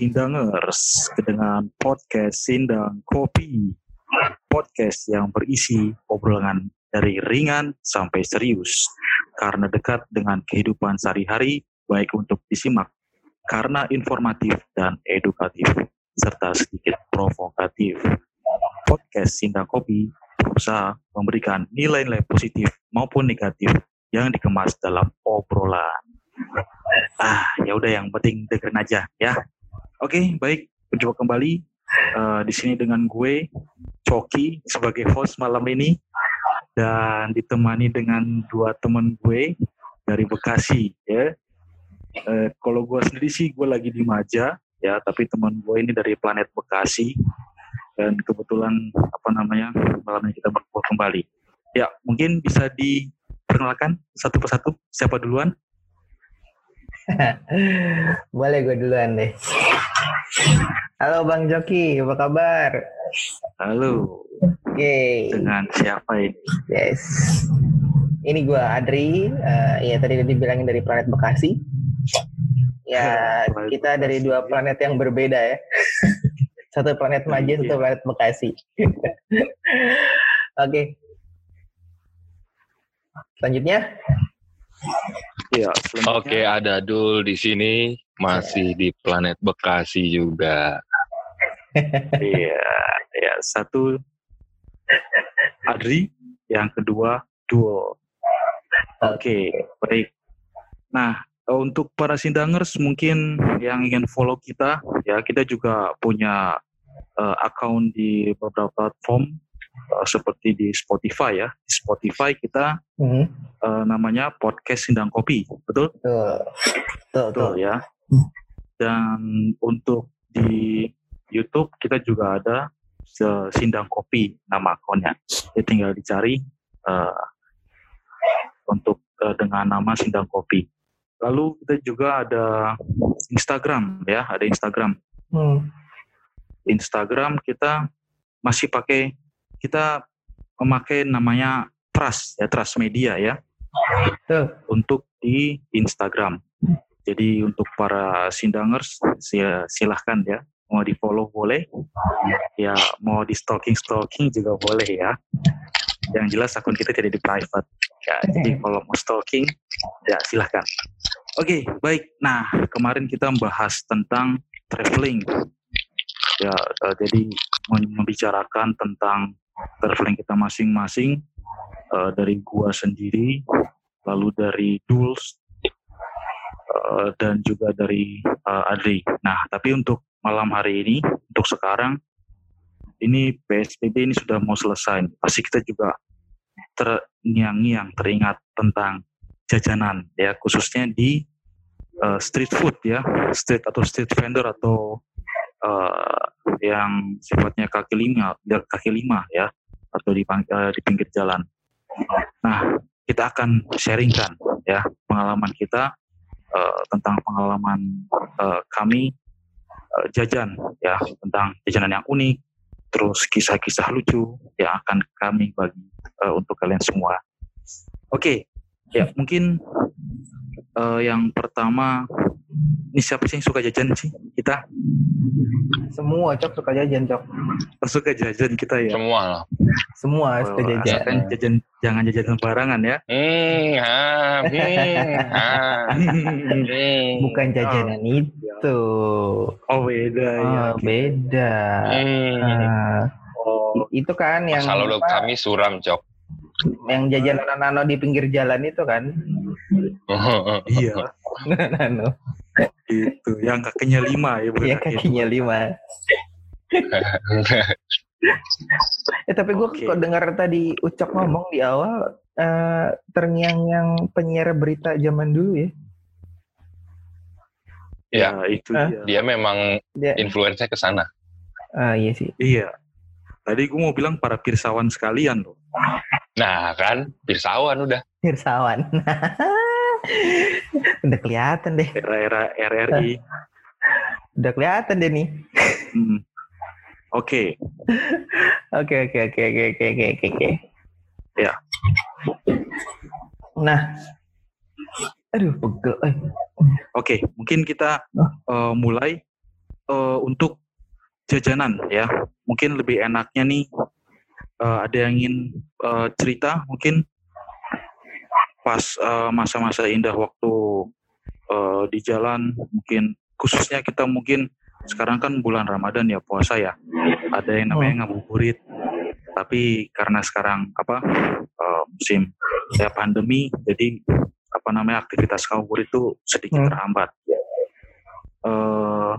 Sindangers dengan podcast Sindang Kopi. Podcast yang berisi obrolan dari ringan sampai serius. Karena dekat dengan kehidupan sehari-hari, baik untuk disimak. Karena informatif dan edukatif, serta sedikit provokatif. Podcast Sindang Kopi berusaha memberikan nilai-nilai positif maupun negatif yang dikemas dalam obrolan. Ah, ya udah yang penting dengerin aja ya. Oke, baik. Berjumpa kembali uh, di sini dengan gue Coki sebagai host malam ini dan ditemani dengan dua teman gue dari Bekasi ya. Uh, kalau gue sendiri sih gue lagi di Maja ya, tapi teman gue ini dari planet Bekasi dan kebetulan apa namanya malam ini kita berkumpul kembali. Ya, mungkin bisa diperkenalkan satu persatu siapa duluan? Boleh gue duluan deh. Halo Bang Joki, apa kabar? Halo. Oke. Okay. Dengan siapa ini? Yes. Ini gue Adri. Uh, ya tadi dibilangin dari planet Bekasi. Ya planet kita Bekasi. dari dua planet yang berbeda ya. satu planet Maja, satu iya. planet Bekasi. Oke. okay. Selanjutnya. Ya, Oke, ada Dul di sini masih di planet Bekasi juga. Iya, ya satu Adri, yang kedua Dul. Oke, baik. Nah, untuk para sindangers mungkin yang ingin follow kita, ya kita juga punya uh, akun di beberapa platform uh, seperti di Spotify ya. Di Spotify kita mm-hmm. uh, namanya podcast Sindang Kopi, betul? Betul, betul, betul ya. Dan untuk di YouTube kita juga ada Sindang Kopi nama akunnya. Jadi tinggal dicari uh, untuk uh, dengan nama Sindang Kopi. Lalu kita juga ada Instagram ya, ada Instagram. Hmm. Instagram kita masih pakai kita memakai namanya Trust ya Trust Media ya uh. untuk di Instagram. Jadi untuk para sindangers silahkan ya mau di follow boleh ya mau di stalking stalking juga boleh ya. Yang jelas akun kita tidak di private ya. Jadi kalau mau stalking ya silahkan. Oke okay, baik. Nah kemarin kita membahas tentang traveling ya uh, jadi membicarakan tentang traveling kita masing-masing uh, dari gua sendiri lalu dari Duls uh, dan juga dari uh, Adri. Nah, tapi untuk malam hari ini, untuk sekarang ini PSBB ini sudah mau selesai. Pasti kita juga terngiang-ngiang teringat tentang jajanan ya khususnya di uh, street food ya, street atau street vendor atau uh, yang sifatnya kaki lima, kaki lima ya, atau di, uh, di pinggir jalan. Nah, kita akan sharingkan ya pengalaman kita uh, tentang pengalaman uh, kami uh, jajan ya tentang jajanan yang unik, terus kisah-kisah lucu yang akan kami bagi uh, untuk kalian semua. Oke, okay. Ya mungkin uh, yang pertama ini siapa sih yang suka jajan sih kita? Semua cok suka jajan cok. Oh, suka jajan kita ya. Semua lah. Semua oh, suka jajan. Kan jajan jangan jajan sembarangan ya. Hmm, ha, hmm, ha, hmm. Bukan jajanan oh, itu. Oh beda oh, ya. Beda. Hmm. Uh, oh. Itu kan yang. Masa lalu kami suram cok. Yang jajan nano di pinggir jalan itu kan. iya. nano itu yang kakinya lima ya bukan Iya kakinya lima. eh tapi gue okay. kok dengar tadi Ucok ngomong di awal uh, terngiang-yang penyiar berita zaman dulu ya. Ya, ya itu huh? dia. Dia memang dia. influencer ke sana. Ah iya sih. Iya. Tadi gue mau bilang para pirsawan sekalian loh. Nah kan, pirsawan udah. Pirsawan. Udah kelihatan deh. Era-era RRI. Udah kelihatan deh nih. Hmm. Oke. Oke oke oke oke oke oke oke. Ya. Nah. Aduh, pegel. Eh. Oke, mungkin kita uh, mulai uh, untuk jajanan ya. Mungkin lebih enaknya nih uh, ada yang ingin uh, cerita mungkin pas masa-masa uh, indah waktu uh, di jalan mungkin khususnya kita mungkin sekarang kan bulan Ramadan ya puasa ya ada yang namanya oh. ngabuburit tapi karena sekarang apa uh, musim ya pandemi jadi apa namanya aktivitas ngabuburit itu sedikit hmm. terhambat uh,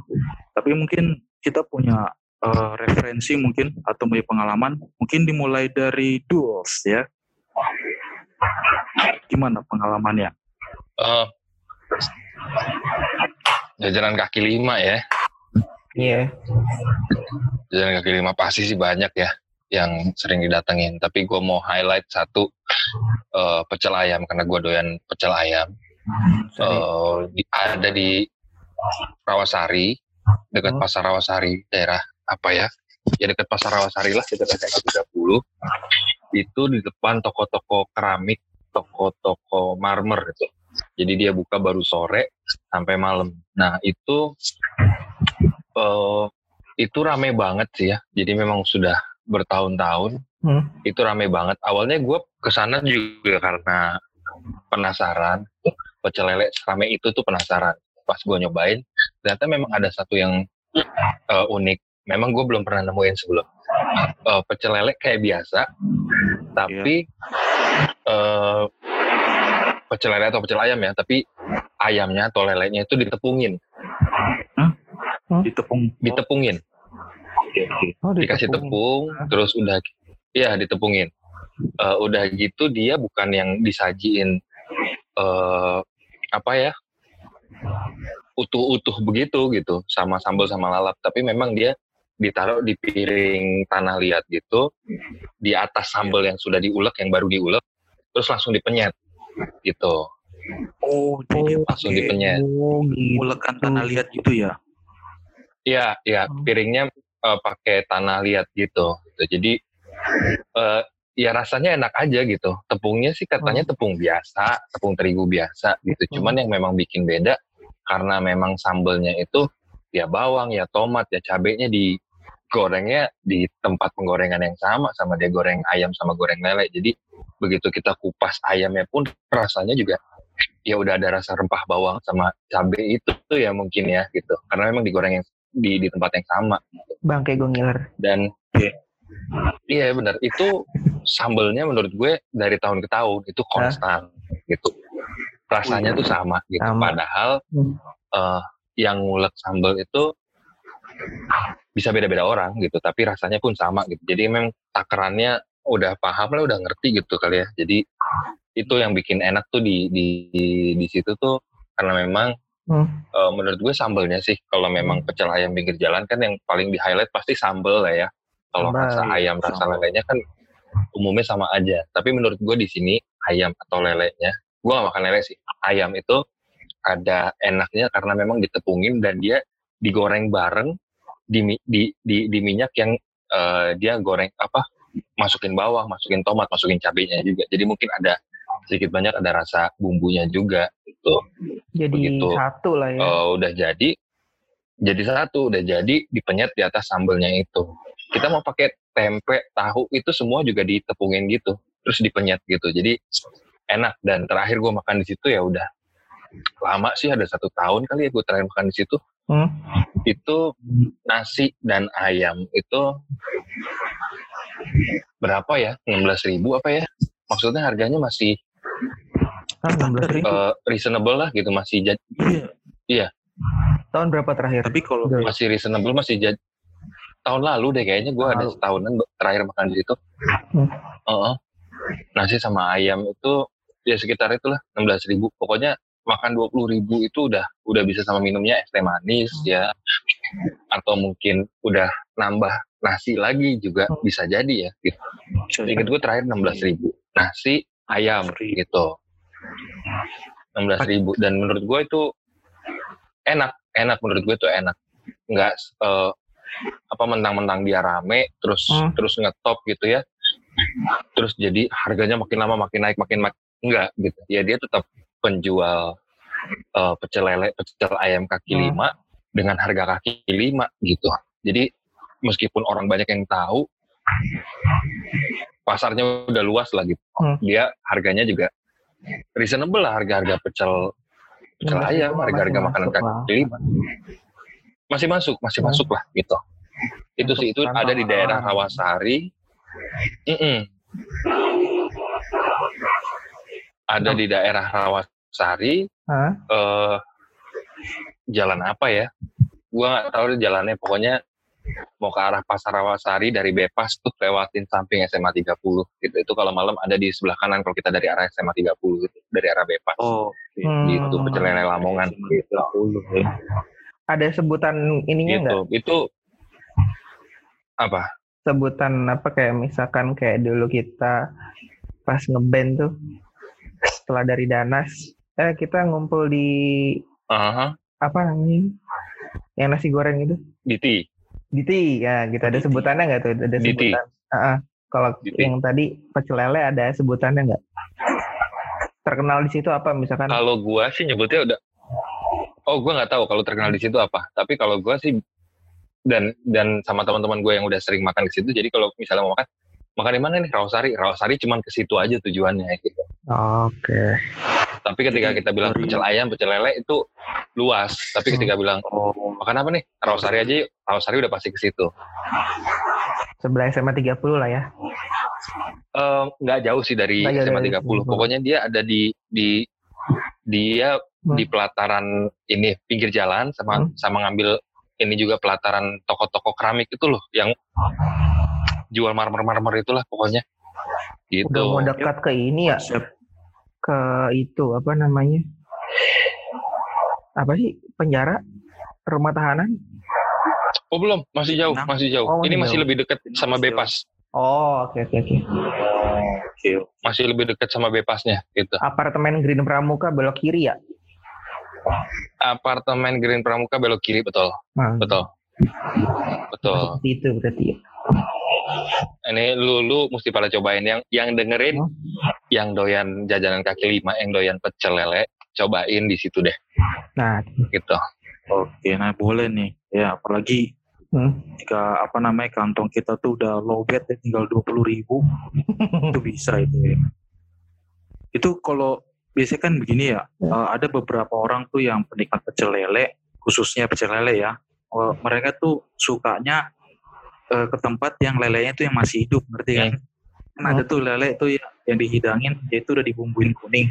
tapi mungkin kita punya uh, referensi mungkin atau punya pengalaman mungkin dimulai dari duels ya. Gimana pengalamannya? Uh, jajanan kaki lima ya. Iya. Yeah. jajanan kaki lima pasti sih banyak ya yang sering didatengin. Tapi gue mau highlight satu uh, pecel ayam karena gue doyan pecel ayam. Uh, di, ada di Rawasari dekat pasar Rawasari daerah apa ya ya dekat pasar Rawasari lah dekat SMA 30 itu di depan toko-toko keramik toko-toko marmer itu jadi dia buka baru sore sampai malam. Nah itu uh, itu rame banget sih ya. Jadi memang sudah bertahun-tahun hmm. itu rame banget. Awalnya gue ke sana juga karena penasaran pecel lele rame itu tuh penasaran. Pas gue nyobain ternyata memang ada satu yang uh, unik. Memang gue belum pernah nemuin sebelum. Uh, pecel lele kayak biasa, tapi yeah. uh, pecel lele atau pecel ayam ya, tapi ayamnya atau lelenya itu ditepungin. Hah? Ditepung? Ditepungin. Oh, Dikasih tepung, terus udah, ya ditepungin. Uh, udah gitu dia bukan yang disajiin uh, apa ya utuh-utuh begitu gitu sama sambal sama lalap tapi memang dia ditaruh di piring tanah liat gitu di atas sambal yang sudah diulek yang baru diulek terus langsung dipenyet gitu. Oh, jadi langsung dipenyet. Oh, Ulekan tanah liat gitu ya? Iya, iya. Oh. Piringnya uh, pakai tanah liat gitu. gitu. Jadi uh, ya rasanya enak aja gitu. Tepungnya sih katanya oh. tepung biasa, tepung terigu biasa gitu. Cuman yang memang bikin beda karena memang sambelnya itu ya bawang, ya tomat, ya cabenya di gorengnya di tempat penggorengan yang sama sama dia goreng ayam sama goreng lele. Jadi begitu kita kupas ayamnya pun rasanya juga ya udah ada rasa rempah bawang sama cabai itu tuh ya mungkin ya gitu. Karena memang digoreng yang di di tempat yang sama. Bang kayak gue ngiler. Dan iya iya benar. Itu sambelnya menurut gue dari tahun ke tahun itu konstan Hah? gitu rasanya tuh sama gitu sama. padahal hmm. uh, yang ngulek sambel itu bisa beda-beda orang gitu tapi rasanya pun sama gitu jadi memang takarannya udah paham lah udah ngerti gitu kali ya jadi itu yang bikin enak tuh di di di, di situ tuh karena memang hmm. uh, menurut gue sambelnya sih kalau memang hmm. pecel ayam pinggir jalan kan yang paling di highlight pasti sambel lah ya kalau rasa ayam rasa lelenya kan umumnya sama aja tapi menurut gue di sini ayam atau lelenya gue gak makan lele sih ayam itu ada enaknya karena memang ditepungin dan dia digoreng bareng di di di, di minyak yang uh, dia goreng apa masukin bawang, masukin tomat, masukin cabenya juga. Jadi mungkin ada sedikit banyak ada rasa bumbunya juga gitu. Jadi Begitu, satu lah ya. Uh, udah jadi, jadi satu, udah jadi dipenyet di atas sambelnya itu. Kita mau pakai tempe, tahu itu semua juga ditepungin gitu, terus dipenyet gitu. Jadi enak dan terakhir gue makan di situ ya udah lama sih ada satu tahun kali ya gue terakhir makan di situ. Hmm. Itu nasi dan ayam itu berapa ya? 16 ribu apa ya? Maksudnya harganya masih ah, 16 ribu? Uh, reasonable lah gitu masih jadi. Iya. iya. Tahun berapa terakhir? Tapi kalau masih reasonable masih jadi tahun lalu deh kayaknya gue ada setahunan terakhir makan di situ. Hmm. Uh -uh. Nasi sama ayam itu ya sekitar itulah 16 ribu. Pokoknya makan 20 ribu itu udah udah bisa sama minumnya es teh manis ya atau mungkin udah nambah nasi lagi juga hmm. bisa jadi ya gitu. Ingat gue terakhir 16 ribu nasi ayam gitu. 16 ribu dan menurut gue itu enak enak menurut gue itu enak nggak uh, apa mentang-mentang dia rame terus hmm. terus ngetop gitu ya terus jadi harganya makin lama makin naik makin naik enggak gitu ya dia tetap penjual uh, pecel lele pecel ayam kaki hmm. lima dengan harga kaki lima gitu. Jadi meskipun orang banyak yang tahu, pasarnya udah luas lah gitu. Hmm. Dia harganya juga reasonable lah harga-harga pecel pecel Masih- ayam, harga-harga makanan kaki lima. Masih masuk, masih Hmm. masuk lah gitu. Itu sih itu ada di daerah orang. Rawasari. Mm-mm. Ada di daerah Rawasari. Hah? eh jalan apa ya? Gua nggak tahu jalannya. Pokoknya mau ke arah Pasar Rawasari dari Bepas tuh lewatin samping SMA 30 gitu. Itu kalau malam ada di sebelah kanan kalau kita dari arah SMA 30 gitu, dari arah Bepas. Oh, Hmm. Gitu, pecel lele Lamongan. Gitu. Ada sebutan ininya Gitu. nggak? Itu apa? Sebutan apa kayak misalkan kayak dulu kita pas ngeband tuh setelah dari Danas, eh kita ngumpul di Aha, apa namanya? Yang nasi goreng itu? Diti. Diti, ya gitu. Ada sebutannya nggak tuh? Ada Diti. sebutan. Ah, ah. Kalau yang tadi pecel lele ada sebutannya nggak? Terkenal di situ apa misalkan? Kalau gua sih nyebutnya udah Oh, gua nggak tahu kalau terkenal di situ apa. Tapi kalau gua sih dan dan sama teman-teman gue yang udah sering makan ke situ, jadi kalau misalnya mau makan, makan di mana nih? Rawasari. Rawasari cuman ke situ aja tujuannya gitu. Oke. Tapi ketika Jadi kita bilang dari- pecel ayam, pecel lele itu luas. Tapi ketika bilang Oh, makan apa nih? Rawasari aja yuk. Rawasari udah pasti ke situ. Sebelah SMA 30 lah ya. Nggak jauh sih dari SMA dari 30. 30. Pokoknya dia ada di di dia Hmm. di pelataran ini pinggir jalan sama Hmm. sama ngambil ini juga pelataran toko-toko keramik itu loh yang jual marmer-marmer itulah pokoknya. Gitu. Udah mau dekat ke ini ya, ke itu apa namanya? Apa sih penjara? Rumah tahanan? Oh belum, masih jauh, Enam. masih jauh. Oh, ini masih jauh. lebih dekat sama Masih jauh. Bepas. Oh, oke oke oke. Oke, Masih lebih dekat sama Bepasnya gitu. Apartemen Green Pramuka belok kiri ya? Apartemen Green Pramuka belok kiri betul. Nah, Betul. Betul. seperti itu berarti. ya. Ini lu lu mesti pada cobain yang yang dengerin Hmm. yang doyan jajanan kaki lima, yang doyan pecel lele, cobain di situ deh Nah, gitu. oke, nah boleh nih. Ya, apalagi hmm. jika apa namanya kantong kita tuh udah low bed ya, tinggal dua puluh ribu itu bisa itu ya. Itu kalau biasanya kan begini ya, Ya. eh, ada beberapa orang tuh yang penikmat pecel lele, khususnya pecel lele ya. eh, mereka tuh sukanya eh, ke tempat yang lelenya tuh yang masih hidup, ngerti kan? Kan ada tuh lele tuh yang, yang dihidangin, dia itu udah dibumbuin kuning,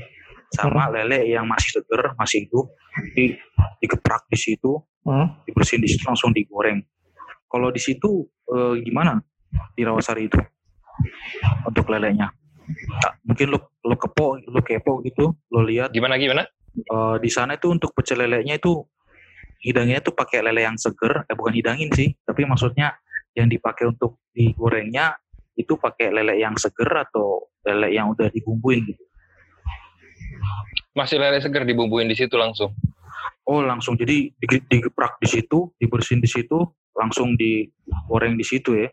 sama lele yang masih seger, masih hidup, di, digeprak di situ, Hmm. dibersihin di situ langsung digoreng. Kalau di situ eh, gimana di Rawasari itu untuk lelenya? Nah, mungkin lo lo kepo, lo kepo gitu, lo lihat Gimana gimana? eh, di sana itu untuk pecel lelenya itu hidangnya tuh pakai lele yang seger, eh bukan hidangin sih, tapi maksudnya yang dipakai untuk digorengnya itu pakai lele yang seger atau lele yang udah dibumbuin gitu. Masih lele seger dibumbuin di situ langsung. Oh langsung jadi dige- digeprak di situ, dibersihin di situ, langsung digoreng di situ ya.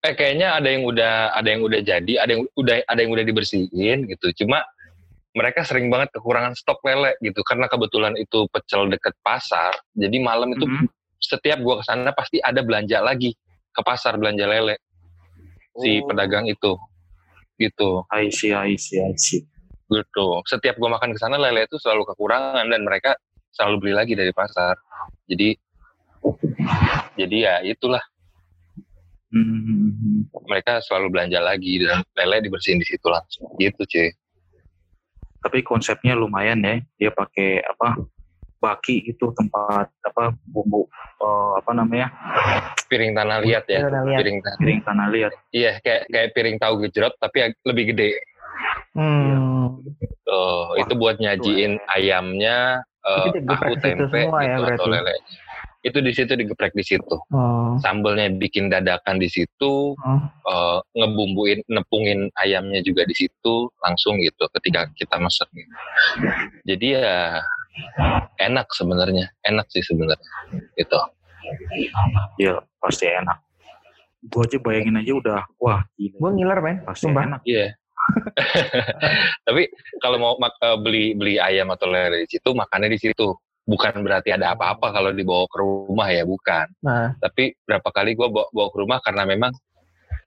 Eh kayaknya ada yang udah ada yang udah jadi, ada yang udah ada yang udah dibersihin gitu. Cuma mereka sering banget kekurangan stok lele gitu karena kebetulan itu pecel deket pasar. Jadi malam itu Mhm. setiap gua ke sana pasti ada belanja lagi ke pasar belanja lele si Oh. pedagang itu gitu I see, I see, I see. gitu setiap gua makan ke sana lele itu selalu kekurangan dan mereka selalu beli lagi dari pasar jadi jadi ya itulah Hmm. mereka selalu belanja lagi dan lele dibersihin di situ langsung gitu cuy Tapi konsepnya lumayan ya. Dia pakai apa? Baki itu tempat apa bumbu eh, apa namanya? piring tanah liat ya Tanah liat. piring tanah Piring tanah liat. iya kayak kayak piring tahu gejrot tapi lebih gede Hmm. Tuh, itu buat nyajiin ayamnya eh, Itu digeprek tahu tempe semua ya, gitu, atau berarti? Itu di situ digeprek di situ Oh. sambelnya bikin dadakan di situ Oh. eh, ngebumbuin nepungin ayamnya juga di situ langsung gitu ketika kita masak gitu. jadi ya enak sebenarnya enak sih sebenarnya gitu Ya pasti enak. Gua aja bayangin aja udah wah gila. Gue ngiler men, Pasti sumpah. enak. iya Tapi kalau mau uh, beli beli ayam atau lele di situ, makannya di situ. Bukan berarti ada apa-apa kalau dibawa ke rumah ya, bukan. Nah. Tapi berapa kali gue bawa, bawa ke rumah karena memang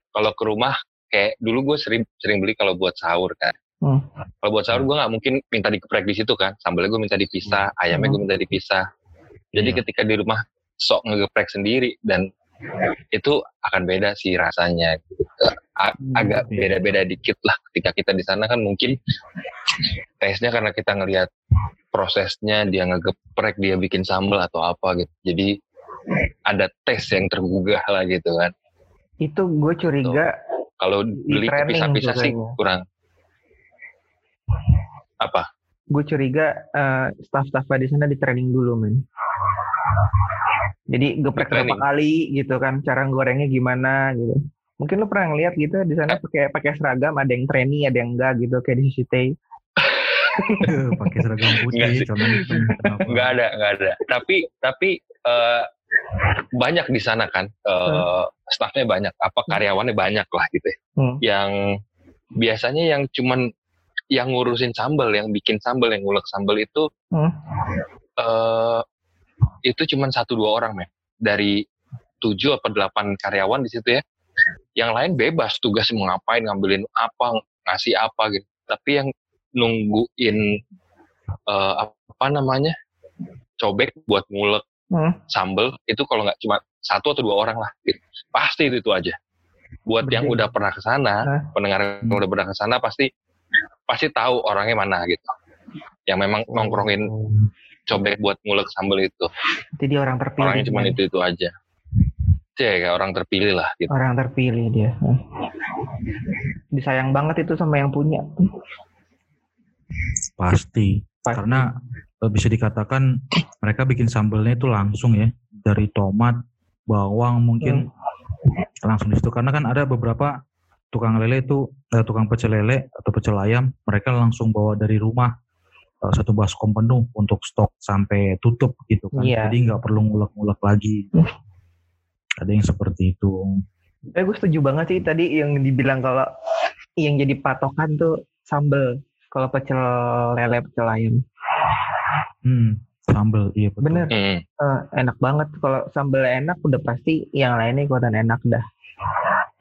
kalau ke rumah kayak dulu gue sering sering beli kalau buat sahur kan. Hmm. Kalau buat sahur gue nggak mungkin minta dikeprek di situ kan. Sambelnya gue minta dipisah, hmm. ayamnya gue minta dipisah. Jadi yeah. ketika di rumah sok ngegeprek sendiri dan itu akan beda sih rasanya gitu. Hmm, agak beda-beda dikit lah ketika kita di sana kan mungkin tesnya karena kita ngelihat prosesnya dia ngegeprek dia bikin sambal atau apa gitu. Jadi ada tes yang tergugah lah gitu kan. Itu gue curiga kalau beli pisah-pisah sih kurang. Apa? Gue curiga uh, staff-staff di sana di training dulu men jadi geprek berapa kali gitu kan, cara gorengnya gimana gitu. Mungkin lo pernah ngeliat gitu di sana pakai pakai seragam, ada yang trainee, ada yang enggak gitu kayak di CCTV. pakai seragam putih, enggak ada, enggak ada. Tapi tapi uh, banyak di sana kan, uh, hmm. staffnya banyak, apa hmm. karyawannya banyak lah gitu. Ya. Hmm. Yang biasanya yang cuman yang ngurusin sambal, yang bikin sambal, yang ngulek sambal itu hmm. uh, itu cuma satu dua orang men dari tujuh atau delapan karyawan di situ ya yang lain bebas tugas mau ngapain ngambilin apa ngasih apa gitu tapi yang nungguin uh, apa namanya cobek buat ngulek hmm. sambel itu kalau nggak cuma satu atau dua orang lah gitu. pasti itu, itu aja buat Betul. yang udah pernah ke sana huh? pendengar yang udah pernah ke sana pasti pasti tahu orangnya mana gitu yang memang nongkrongin oh cobek buat ngulek sambal itu. Jadi orang terpilih. Orangnya cuma itu itu aja. Cek kayak orang terpilih lah. Gitu. Orang terpilih dia. Disayang banget itu sama yang punya. Pasti. Pasti. Karena eh, bisa dikatakan mereka bikin sambalnya itu langsung ya dari tomat, bawang mungkin hmm. langsung di situ. Karena kan ada beberapa tukang lele itu eh, tukang pecel lele atau pecel ayam mereka langsung bawa dari rumah satu baskom penuh untuk stok sampai tutup gitu kan. Iya. Jadi nggak perlu ngulek-ngulek lagi. Ada yang seperti itu. Eh, gue setuju banget sih tadi yang dibilang kalau yang jadi patokan tuh sambel kalau pecel lele pecel ayam. Hmm, sambel iya betul. Bener, hmm. uh, enak banget kalau sambel enak udah pasti yang lainnya ikutan enak dah.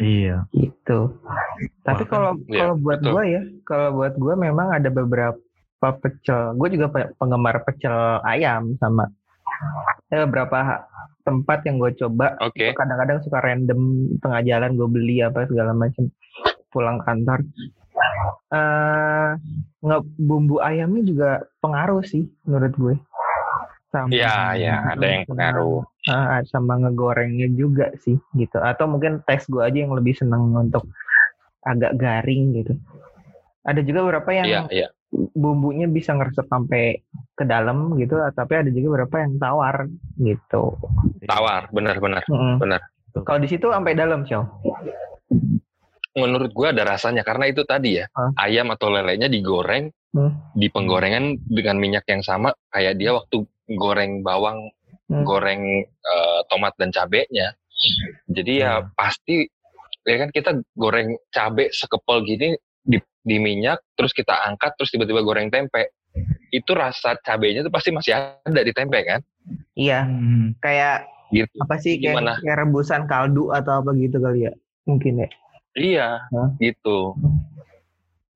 Iya. Gitu. Tapi kalau ya, kalau buat gue ya, kalau buat gue memang ada beberapa pecel. Gue juga penggemar pecel ayam sama. Ya beberapa tempat yang gue coba. Okay. Kadang-kadang suka random tengah jalan gue beli apa segala macam pulang kantor. Uh, nge bumbu ayamnya juga pengaruh sih menurut gue. Sama, ya, ya, ada yang pengaruh. Uh, sama ngegorengnya juga sih gitu. Atau mungkin tes gue aja yang lebih seneng untuk agak garing gitu. Ada juga beberapa yang ya, ya bumbunya bisa ngeresep sampai ke dalam gitu tapi ada juga beberapa yang tawar gitu tawar benar benar mm-hmm. benar kalau di situ sampai dalam sih menurut gua ada rasanya karena itu tadi ya huh? ayam atau lelenya digoreng hmm. di penggorengan dengan minyak yang sama kayak dia waktu goreng bawang hmm. goreng uh, tomat dan cabenya jadi ya hmm. pasti ya kan kita goreng cabe sekepel gini di di minyak, terus kita angkat, terus tiba-tiba goreng tempe. Itu rasa cabenya tuh pasti masih ada di tempe kan? Iya, hmm. kayak gitu. apa sih kayak, kayak rebusan kaldu atau apa gitu kali ya? Mungkin ya. Iya, huh? gitu.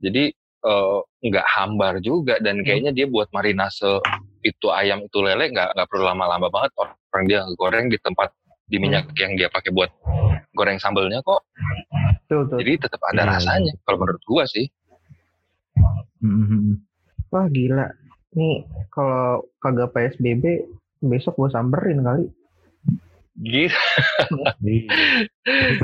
Jadi uh, nggak hambar juga dan hmm. kayaknya dia buat marinase itu ayam itu lele nggak nggak perlu lama-lama banget orang dia goreng di tempat di minyak hmm. yang dia pakai buat goreng sambelnya kok. Tuh, tuh. Jadi tetap ada ya, rasanya ya. kalau menurut gua sih. Mm-hmm. Wah gila. Nih kalau kagak PSBB besok gue samperin kali. Gitu.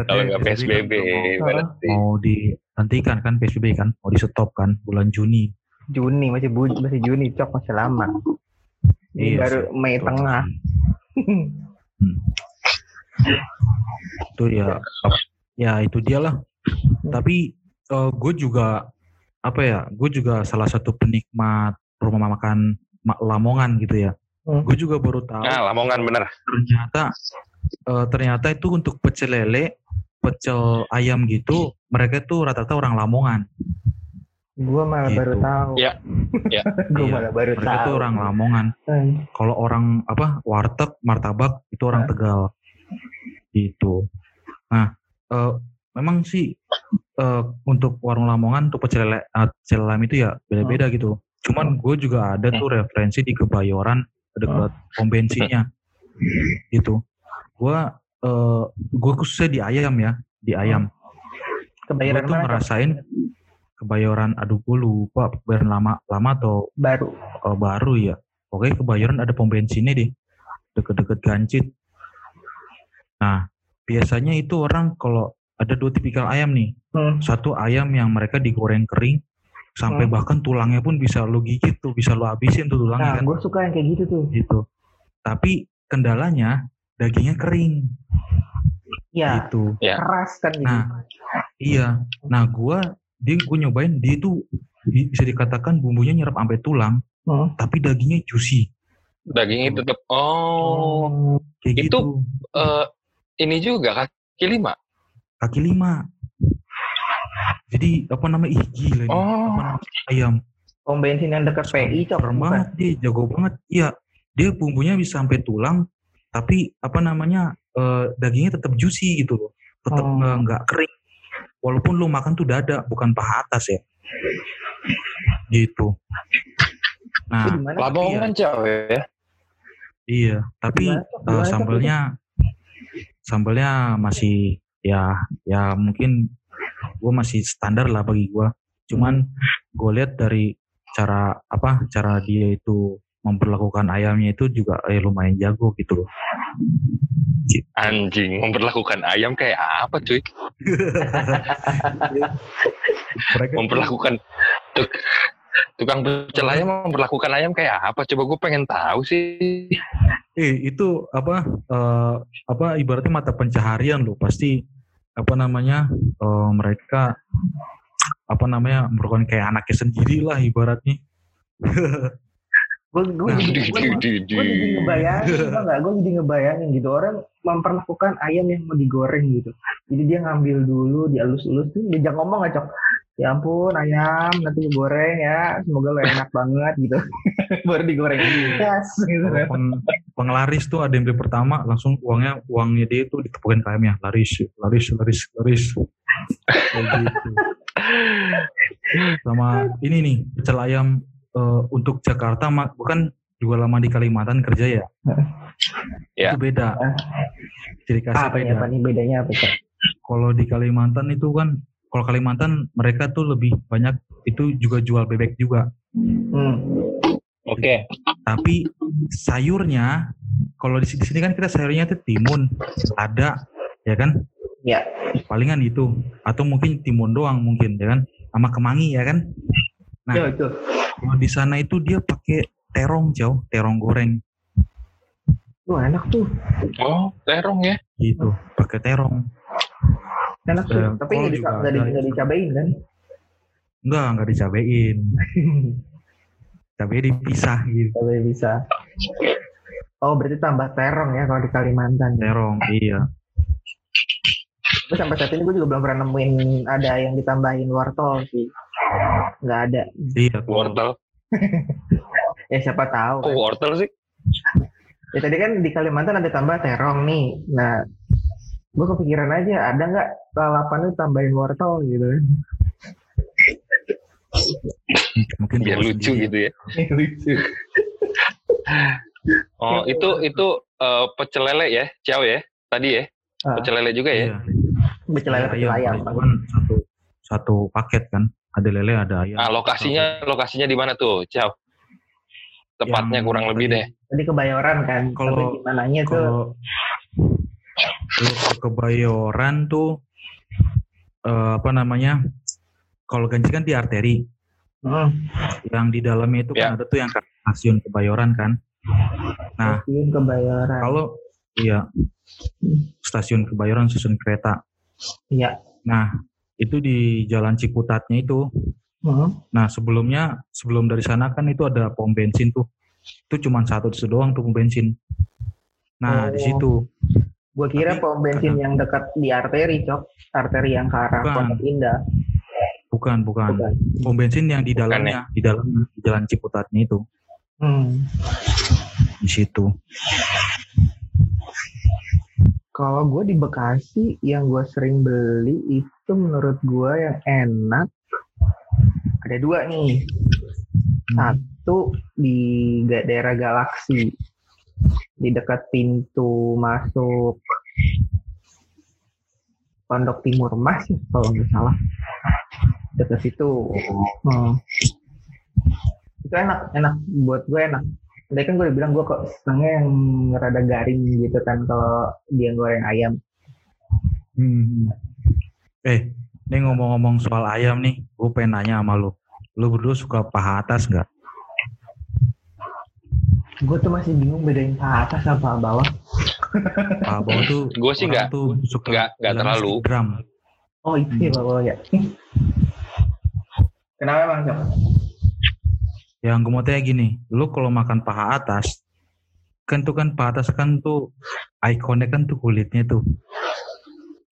kalau nggak PSBB berarti. Mau dihentikan kan PSBB kan? Mau di stop kan bulan Juni. Juni masih bu masih Juni cok masih lama. Ini iya, baru Mei tengah. hmm. Itu ya ya itu dia lah. Hmm. Tapi uh, gue juga apa ya gue juga salah satu penikmat rumah makan Lamongan gitu ya hmm. gue juga baru tahu nah, Lamongan bener ternyata uh, ternyata itu untuk pecel lele pecel ayam gitu mereka tuh rata-rata orang Lamongan Gua malah Gitu. baru tahu. Iya. Iya. Gua Iya. malah baru Mereka tahu. tuh orang Lamongan. Hmm. Kalau orang apa warteg, martabak itu orang? Tegal. Gitu. Nah, eh, memang sih eh, untuk warung Lamongan untuk pecel lele, eh, pecel ayam itu ya beda-beda gitu. Cuman gue juga ada tuh referensi di Kebayoran dekat pom bensinnya. Gitu. Gua eh gue khususnya di ayam ya, di ayam. Gue Kebayaran tuh ngerasain kebayoran aduh gue lupa kebayoran lama lama atau Baru. eh, baru ya. Pokoknya kebayoran ada pom bensinnya deh. Deket-deket gancit. Nah, biasanya itu orang kalau ada dua tipikal ayam nih. Hmm. Satu ayam yang mereka digoreng kering sampai Hmm. bahkan tulangnya pun bisa lo gigit tuh, bisa lo habisin tuh tulangnya Nah, kan. gue suka yang kayak gitu tuh. Gitu. Tapi kendalanya dagingnya kering Ya, gitu. Ya. keras kan gitu. Nah, iya. Nah, gua dia gue nyobain dia itu bisa dikatakan bumbunya nyerap sampai tulang, Hmm. tapi dagingnya juicy. Dagingnya tetap oh Kayak Itu- gitu. eh, ini juga kaki lima. Kaki lima. Jadi apa namanya? Ih gila nih. Oh. Apa namanya? Ayam. Pom bensin yang dekat PI, Cok. Banget dia, jago banget. Iya. Dia bumbunya bisa sampai tulang, tapi apa namanya? eh, dagingnya tetap juicy gitu loh. Tetap Oh. nggak kering. Walaupun lu makan tuh dada, bukan paha atas ya. Gitu. Nah? Lamongan cewek ya. Iya, tapi Cok? eh, Cok? Sambelnya masih ya ya mungkin gue masih standar lah bagi gue. Cuman gue lihat dari cara apa cara dia itu memperlakukan ayamnya itu juga eh, lumayan jago gitu loh. Anjing, memperlakukan ayam kayak apa cuy? Memperlakukan tukang pecel ayam memperlakukan ayam kayak apa? Coba gue pengen tahu sih. eh itu apa eh, apa ibaratnya mata pencaharian loh pasti apa namanya eh, mereka apa namanya merupakan kayak anaknya sendiri lah ibaratnya. Gue gue Nah, jadi di- di- gue jadi di. ngebayangin, nggak? Gue jadi ngebayangin gitu orang memperlakukan ayam yang mau digoreng gitu. Jadi dia ngambil dulu, dielus-elus tuh, diajak ngomong nggak cok? Ya ampun ayam, nanti gue goreng ya, semoga lo enak banget gitu. Baru digoreng, yes. Gitu. Peng- penglaris tuh ada yang beli pertama langsung uangnya uangnya dia itu ditepukin ke ayamnya. Laris laris laris laris. Gitu. Sama ini nih pecel ayam eh, untuk Jakarta mak bukan juga lama di Kalimantan kerja ya? Ya. itu beda. Ciri khasnya Apa beda. ya, apa nih bedanya apa kalau di Kalimantan itu kan kalau Kalimantan mereka tuh lebih banyak itu juga jual bebek juga Hmm. Oke. tapi sayurnya kalau di sini kan kita sayurnya itu timun ada ya kan Ya. palingan itu atau mungkin timun doang mungkin ya kan sama kemangi ya kan Nah. Yo, itu. kalau di sana itu dia pakai terong jauh terong goreng Tuh enak tuh, Oh, terong ya. gitu pakai terong enak tuh. Eh, Tapi nggak di, nggak nggak dicabain kan? enggak enggak dicabein cabai dipisah gitu Cabai bisa. Oh berarti tambah terong ya kalau di Kalimantan. ya. terong iya Tapi sampai saat ini gue juga belum pernah nemuin ada yang ditambahin wortel sih. Nggak ada. iya Wortel. Ya siapa tahu. Kok Kan. wortel sih? Ya tadi kan di Kalimantan ada tambah terong nih. Nah, gue kepikiran aja ada nggak lalapan itu tambahin wortel gitu. mungkin Biar lucu sendiri. gitu ya. Lucu. Oh, itu itu eh, pecel lele ya, ciao ya. Tadi ya. Ah. Pecel lele juga ya. iya Pecel lele pecel Iya, ayam. itu kan satu satu paket kan ada lele ada ayam Nah, lokasinya lokasinya di mana tuh, ciao? Tepatnya Yang kurang lebih deh. Tadi kebayoran kan. Kalau- gimananya tuh kalau kalau ke kebayoran tuh eh, apa namanya kalau ganci kan di arteri. Hmm, yang di dalamnya itu kan ada tuh yang ke stasiun kebayoran kan. Nah stasiun kebayoran. kalau iya stasiun kebayoran stasiun kereta. Iya. nah itu di jalan Ciputatnya itu. Hmm. nah sebelumnya sebelum dari sana kan itu ada pom bensin tuh. Itu cuma satu itu doang tuh pom bensin. Nah di Oh. situ Gue kira Tapi pom bensin kadang- yang dekat di arteri, Cok. Arteri yang ke arah Bukan. Pondok Indah. bukan, bukan. Bukan. Pom bensin yang di Bukan dalamnya, di dalam di jalan Ciputatnya itu, Hmm. di situ. Kalau gue di Bekasi yang gue sering beli itu menurut gue yang enak ada dua nih. Satu di daerah Galaksi di dekat pintu masuk Pondok Timur Mas kalau nggak salah dekat situ. Hmm. Itu enak, enak buat gue enak. Tadi kan gue udah bilang gue kok senengnya yang rada garing gitu kan kalau dia goreng ayam. Hmm. Eh, ini ngomong-ngomong soal ayam nih, gue pengen nanya sama lu. Lu berdua suka paha atas nggak? Gue tuh masih bingung bedain paha atas sama paha bawah. Paha bawah tuh Gue sih nggak tuh suka nggak terlalu. drum. Oh itu ya paha bawah ya. Kenapa emang Cok? Yang gue mau tanya gini, lu kalau makan paha atas, kan tuh kan paha atas kan tuh ikonnya kan tuh kulitnya tuh.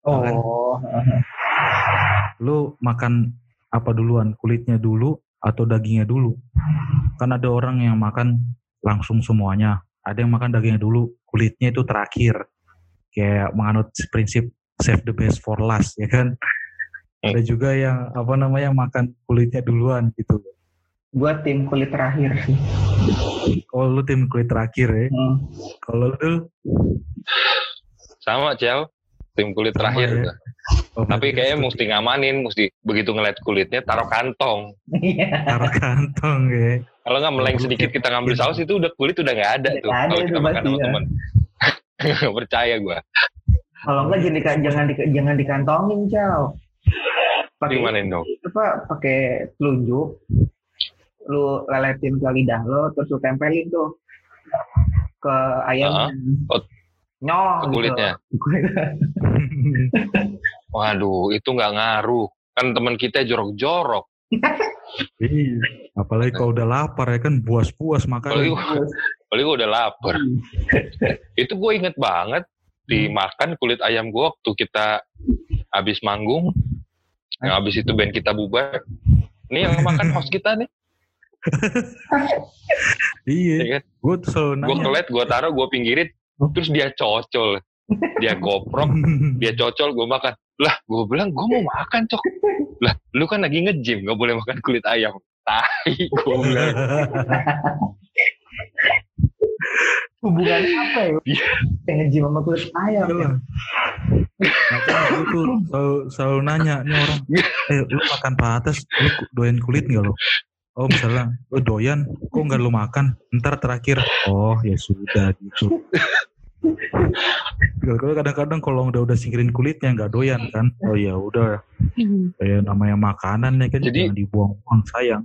Oh, Lu makan apa duluan? Kulitnya dulu atau dagingnya dulu? Kan ada orang yang makan langsung semuanya. Ada yang makan dagingnya dulu, kulitnya itu terakhir. Kayak menganut prinsip save the best for last, ya kan? Ada juga yang apa namanya makan kulitnya duluan gitu. gue tim kulit terakhir sih. Kalau lu tim kulit terakhir ya. Hmm. Kalau lu Sama Ciao, tim kulit Sama terakhir. ya. oh, Tapi kayaknya mesti ngamanin, mesti begitu ngeliat kulitnya taruh kantong. Iya. taruh kantong ya. Kalau nggak meleng sedikit kayak- kita ngambil saus itu udah kulit udah nggak ada tuh. nggak Kalau itu kita makan sama ya. teman. Nggak percaya gue. Kalau enggak jadi di- jangan di, jangan dikantongin, Cal. Pakai Gimana dong? apa? Pakai telunjuk. Lu leletin ke lidah lo, terus lu tempelin tuh ke ayamnya. Oh, Nyong ke gitu. Waduh, itu nggak ngaruh. Kan teman kita jorok-jorok. Iya. Apalagi kalau udah lapar ya kan buas-buas Apalagi, makan. apalagi gua udah lapar. itu gue inget banget dimakan kulit ayam gue waktu kita habis manggung. Yang habis itu band kita bubar. Ini yang makan host kita nih. Iya. Ya kan? Gue selalu Gue nanya. kelet, gue taruh, gue pinggirin. Terus dia cocol. Dia goprok, dia cocol, gue makan. Lah, gue bilang, gue mau makan, cok. Lah, lu kan lagi nge-gym, gak boleh makan kulit ayam. Tai, gue bilang. Hubungannya apa ya? Iya. Yang ngejim sama kulit ayam. Iya ya? lah. Makanya tuh selalu, selalu nanya nih orang, eh lu makan paha atas, lu doyan kulit nggak lo? Oh misalnya, lu doyan, kok nggak lu makan? Ntar terakhir, oh ya sudah gitu. Kalau kadang-kadang kalau udah udah singkirin kulitnya nggak doyan kan, oh ya udah, kayak namanya makanan ya kan, Jadi- jangan dibuang-buang sayang.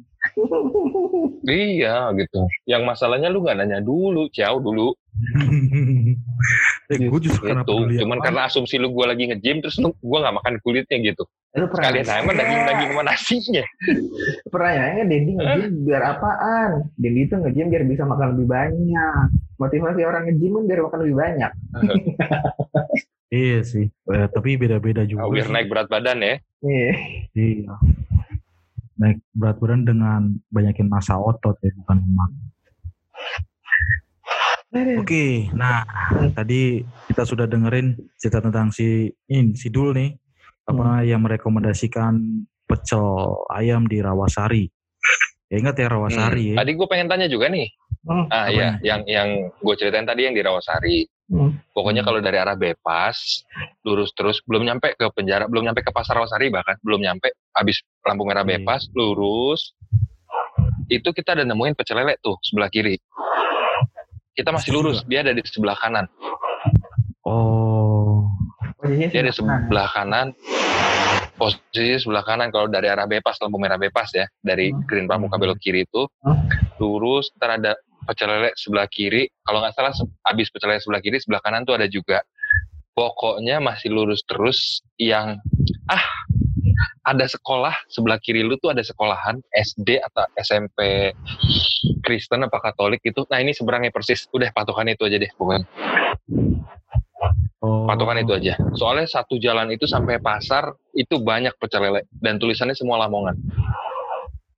Iya, gitu. Yang masalahnya lu gak nanya dulu, ciao dulu. eh, gue justru karena Gitu. Cuman karena asumsi lu gue lagi nge-gym, terus lu gue gak makan kulitnya gitu. Lu pernah Sekalian sama daging-daging sama nasinya. Pernah nanya Dendi nge-gym biar apaan? Dendi itu nge-gym biar bisa makan lebih banyak. Motivasi orang nge-gym kan biar makan lebih banyak. Iya sih, Eh, tapi beda-beda juga. Biar naik berat badan ya. Iya. Iya. Naik berat badan dengan banyakin masa otot ya, bukan lemak. Oke, nah tadi kita sudah dengerin cerita tentang si ini si Dul nih, apa yang merekomendasikan pecel ayam di Rawasari. Ya ingat ya Rawasari ya. Tadi gue pengen tanya juga nih. Hmm. Ah iya, yang yang gue ceritain tadi yang di Rawasari. Hmm. Pokoknya Hmm. kalau dari arah Bepas, lurus terus, belum nyampe ke penjara, belum nyampe ke pasar Rawasari bahkan, belum nyampe, habis lampu merah Iya. Bepas, lurus, itu kita ada nemuin pecel lele tuh, sebelah kiri. Kita masih lurus, dia ada di sebelah kanan. Oh, Dia ada sebelah kanan. Posisi sebelah kanan kalau dari arah Bepas, lampu merah Bepas ya, dari Hmm. Green Pramuka belok kiri itu, Hmm. lurus, ntar ada pecel lele sebelah kiri, kalau nggak salah habis pecel lele sebelah kiri, sebelah kanan tuh ada juga. Pokoknya masih lurus terus yang, ah, ada sekolah sebelah kiri lu tuh ada sekolahan SD atau SMP Kristen apa Katolik itu. Nah ini seberangnya persis. Udah patokan itu aja deh pokoknya. Oh. Patokan itu aja. Soalnya satu jalan itu sampai pasar itu banyak pecel lele dan tulisannya semua Lamongan.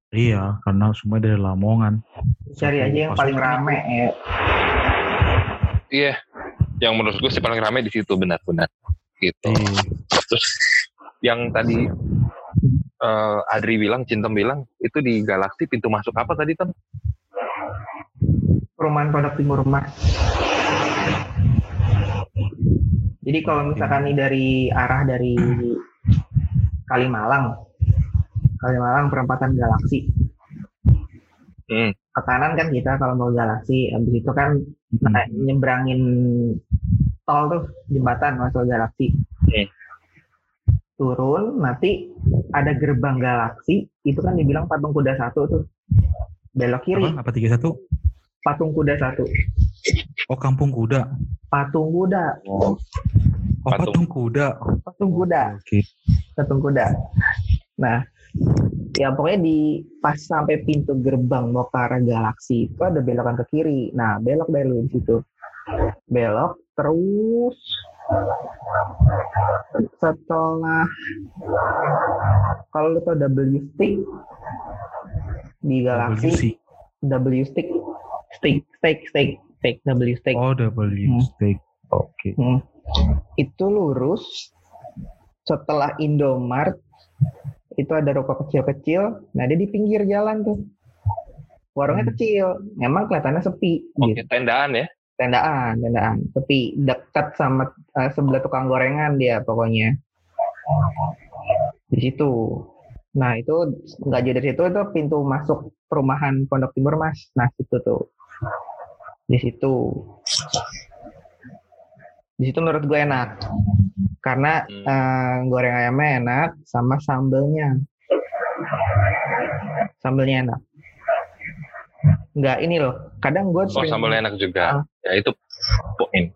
Iya, karena semua dari Lamongan. Cari aja yang paling rame ya. Iya. Yang menurut gue sih paling rame di situ benar-benar. Gitu. Iya. Terus yang tadi eh, Adri bilang, Cintem bilang itu di Galaksi pintu masuk apa tadi Tem? Perumahan Pondok Timur Mas. Jadi kalau misalkan nih dari arah dari Kalimalang, Kalimalang perempatan Galaksi. Hmm. Ke kanan kan kita kalau mau Galaksi, habis itu kan Hmm. nah, nyebrangin tol tuh jembatan masuk Galaksi. Hmm. Turun, nanti ada gerbang Galaksi, itu kan dibilang patung kuda satu tuh. Belok kiri, Apa? Apa tiga satu? patung kuda satu. Oh, Kampung Kuda. Patung kuda, Oh, Patung. patung kuda. patung kuda. Oke. patung kuda. Nah, ya pokoknya di pas sampai pintu gerbang mau ke arah galaksi itu ada belokan ke kiri. Nah, belok dari lu situ. Belok terus setelah kalau lu tau W stick di galaksi WC. W stick stick stick stick stick W stick Oh, double Hmm. stick. Oke. Hmm. Itu lurus setelah Indomart itu ada ruko kecil-kecil. Nah dia di pinggir jalan tuh. Warungnya Hmm. kecil, memang kelihatannya sepi. Oke, Gitu. tendaan ya. Tendaan, tendaan, sepi. Dekat sama eh, sebelah tukang gorengan dia pokoknya. Di situ. Nah itu nggak jauh dari situ itu pintu masuk perumahan Pondok Timur mas. Nah situ tuh. Di situ. Di situ menurut gue enak. Karena Hmm. eh, goreng ayamnya enak sama sambelnya. Sambelnya enak. Nggak ini loh. Kadang gue Oh, sering sambalnya enak juga. Ya itu poin.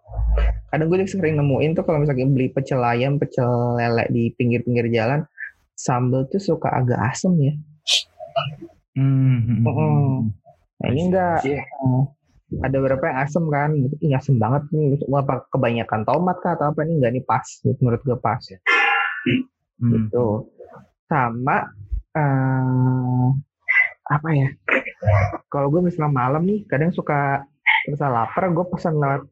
kadang gue juga sering nemuin tuh kalau misalnya beli pecel ayam, pecel lele di pinggir-pinggir jalan, sambel tuh suka agak asem ya. Hmm, Mm-mm. hmm. Nah ini enggak. Ada beberapa yang asem kan. Ih asem banget nih. Apa kebanyakan tomat kah atau apa nih? Enggak nih pas. Gitu, menurut gue pas. Hmm. Gitu. Sama eh apa ya? Kalau gue misalnya malam nih, kadang suka terasa lapar, gue pesan lewat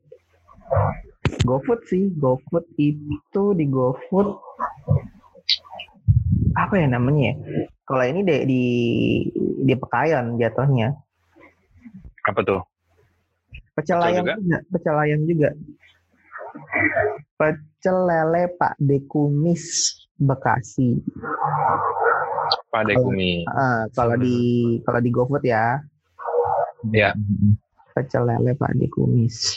GoFood sih. GoFood itu di GoFood apa ya namanya? ya? Kalau ini di di, di Pekayon jatuhnya. Apa tuh? Pecel ayam juga? juga? pecel ayam juga. Pecel lele Pak De Kumis Bekasi. Pade Oh. kumi. Ah, kalau di kalau di GoFood ya, Ya. Hmm. pecel lele Pak De Kumis.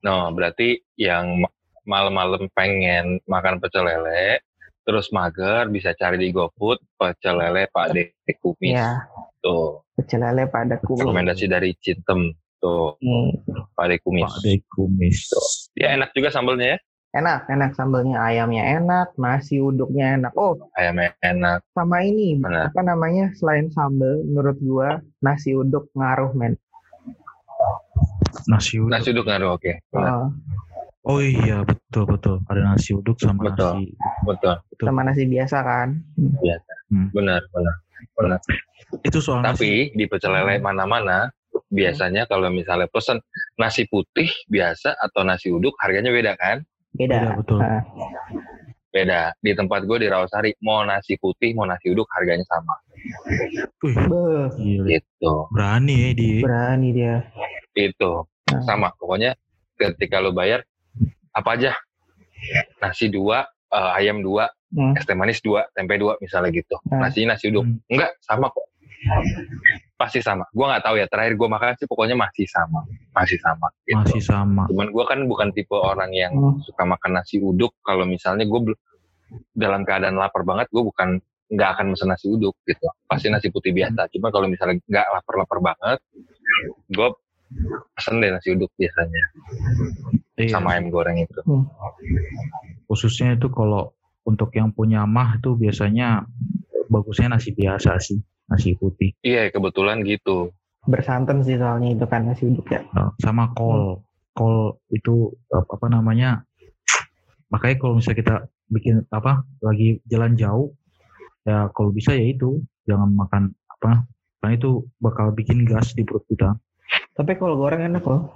No, berarti yang ma- malam-malam pengen makan pecel lele, terus mager bisa cari di GoFood pecel lele Pak De Kumis. Ya, Tuh, pecel lele Pak De Kumis. rekomendasi dari Cintem. Tuh, Hmm, Pak De Kumis. Pak De Kumis. Ya enak juga sambelnya ya. Enak, enak sambelnya, ayamnya enak, nasi uduknya enak. Oh, Ayamnya enak. sama ini Benar. apa namanya? Selain sambel, menurut gua nasi uduk ngaruh men. Nasi uduk. Nasi uduk ngaruh oke. Benar. Oh, Oh iya, betul betul. Ada nasi uduk sama Betul. nasi. Betul. sama nasi biasa kan. Benar, benar. Benar. Itu soal nasi. Tapi di pecel lele mana-mana biasanya kalau misalnya pesen nasi putih biasa atau nasi uduk harganya beda kan? Beda. Beda, betul. Ah, Beda. Di tempat gue di Rawasari mau nasi putih mau nasi uduk harganya sama. Wih. Gitu. Berani ya dia. berani dia. Itu Ah. sama. Pokoknya ketika lo bayar apa aja nasi dua, eh, ayam dua, Hmm. es teh manis dua, tempe dua misalnya gitu. Ah. Nasi nasi uduk. Hmm. Enggak sama kok. Pasti sama. Gue nggak tahu ya. Terakhir gue makan sih pokoknya masih sama, masih sama. Gitu. Masih sama. Cuman gue kan bukan tipe orang yang Hmm. suka makan nasi uduk. Kalau misalnya gue dalam keadaan lapar banget, gue bukan nggak akan mesen nasi uduk gitu. Pasti nasi putih biasa. Cuma kalau misalnya nggak lapar-lapar banget, gue pesen deh nasi uduk biasanya Iya. sama ayam goreng itu. Khususnya itu kalau untuk yang punya mah tuh biasanya bagusnya nasi biasa sih, nasi putih. Iya, kebetulan gitu. Bersantan sih soalnya itu kan nasi uduk ya. Uh, sama kol. Kol itu ap- apa namanya? Makanya kalau misalnya kita bikin apa lagi jalan jauh ya kalau bisa ya itu jangan makan apa karena itu bakal bikin gas di perut kita. Tapi kalau goreng enak loh.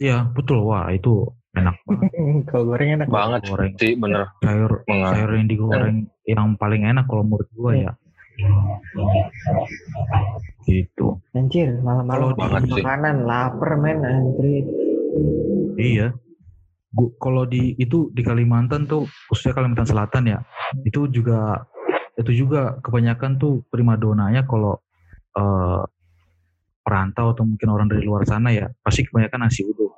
Iya betul wah itu enak banget kalau goreng enak. Banget goreng sih, bener. sayur Mengal- sayur yang digoreng yang paling enak kalau menurut gua ya gitu Anjir, malam-malam banget sih. makanan, lapar men anjir. iya Gu- kalau di itu di Kalimantan tuh khususnya Kalimantan Selatan ya itu juga itu juga kebanyakan tuh primadonanya kalau eh, perantau atau mungkin orang dari luar sana ya pasti kebanyakan nasi uduk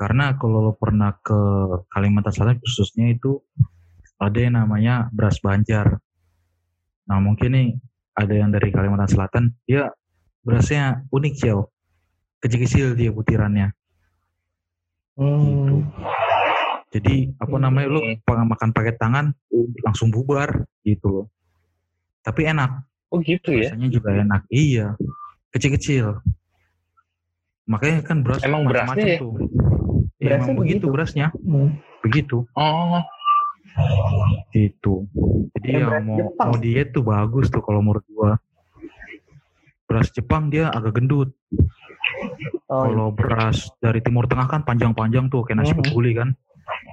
karena kalau lo pernah ke Kalimantan Selatan khususnya itu ada yang namanya beras banjar. Nah mungkin nih ada yang dari Kalimantan Selatan dia berasnya unik Ciao kecil-kecil dia butirannya. Hmm. jadi apa namanya lo Hmm. pa- makan pakai tangan langsung bubar gitu loh. Tapi enak. Oh gitu ya? rasanya juga enak. Iya. Kecil-kecil. Makanya kan beras Emang macam-macam berasnya ya? tuh Berasnya emang begitu begitu. berasnya Hmm. begitu Oh, gitu jadi yang beras mau Jepang. mau diet tuh bagus tuh kalau menurut gua beras Jepang dia agak gendut Oh, kalau beras dari Timur Tengah kan panjang-panjang tuh kayak nasi Mhm. kebuli kan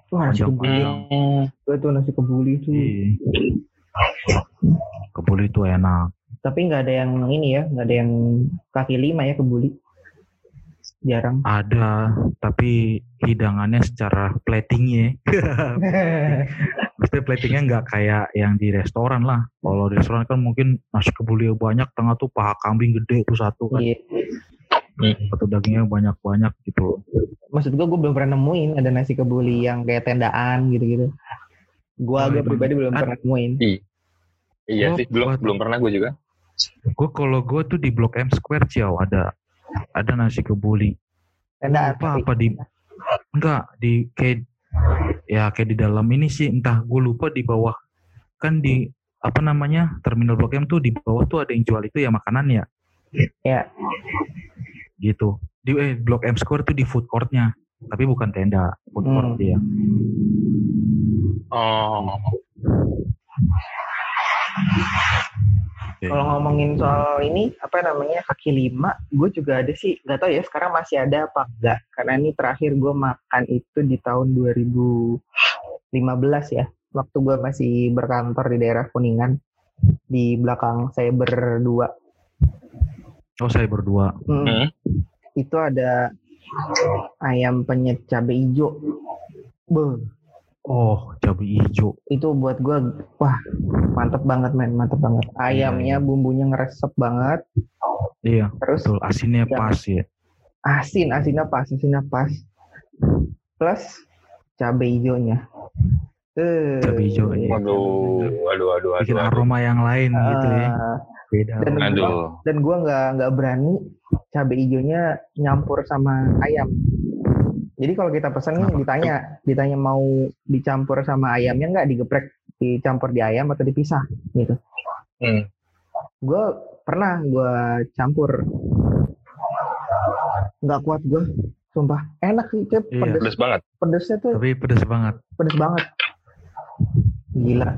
wah nasi kebuli. hmm. Gue tuh nasi kebuli tuh. Iya. kebuli itu enak Tapi nggak ada yang ini ya, nggak ada yang kaki lima ya kebuli. Jarang. ada tapi hidangannya secara platingnya Maksudnya platingnya nggak kayak yang di restoran lah. Kalau di restoran kan mungkin nasi kebuli banyak, tengah tuh paha kambing gede tuh satu kan. Iya. Atau dagingnya banyak-banyak gitu. Maksud gue, gue belum pernah nemuin ada nasi kebuli yang kayak tendaan gitu-gitu. Gue Oh, gue pribadi belum Ada. pernah nemuin. Iya Oh, sih, belum buat- belum pernah gue juga. Gue kalau gue tuh di Blok M Square Ciao ada ada nasi kebuli. Lupa tapi- apa di enggak di kayak ya kayak di dalam ini sih entah gue lupa di bawah kan di apa namanya terminal Blok M tuh di bawah tuh ada yang jual itu ya makanan ya. Ya. Gitu. Di eh, Blok M Square tuh di food courtnya tapi bukan tenda food court Hmm. dia. Oh, Kalau ngomongin soal ini apa namanya kaki lima, gue juga ada sih. Nggak tahu ya sekarang masih ada apa enggak karena ini terakhir gue makan itu di tahun 2015 ya. Waktu gue masih berkantor di daerah Kuningan. Di belakang saya berdua Oh saya berdua. Hmm, Hmm. itu ada ayam penyet cabai hijau. Beuh, Oh cabai hijau. itu buat gue wah mantep banget men mantep banget ayamnya bumbunya ngeresep banget Iya terus betul asinnya Ya. pas ya. asin asinnya pas asinnya pas plus cabai hijaunya eh Cabai hijau, iya. Waduh, waduh, waduh, Bikin waduh. aroma yang lain gitu ya. Beda. dan Aduh. dan gua nggak nggak berani cabai hijaunya nyampur sama ayam jadi kalau kita pesan nih Kenapa? ditanya ditanya mau dicampur sama ayamnya nggak digeprek dicampur di ayam atau dipisah gitu Hmm. gue pernah gue campur nggak kuat gue sumpah enak sih Cep. Iya. pedes Pedes banget. pedesnya tuh Tapi pedes banget. pedes banget gila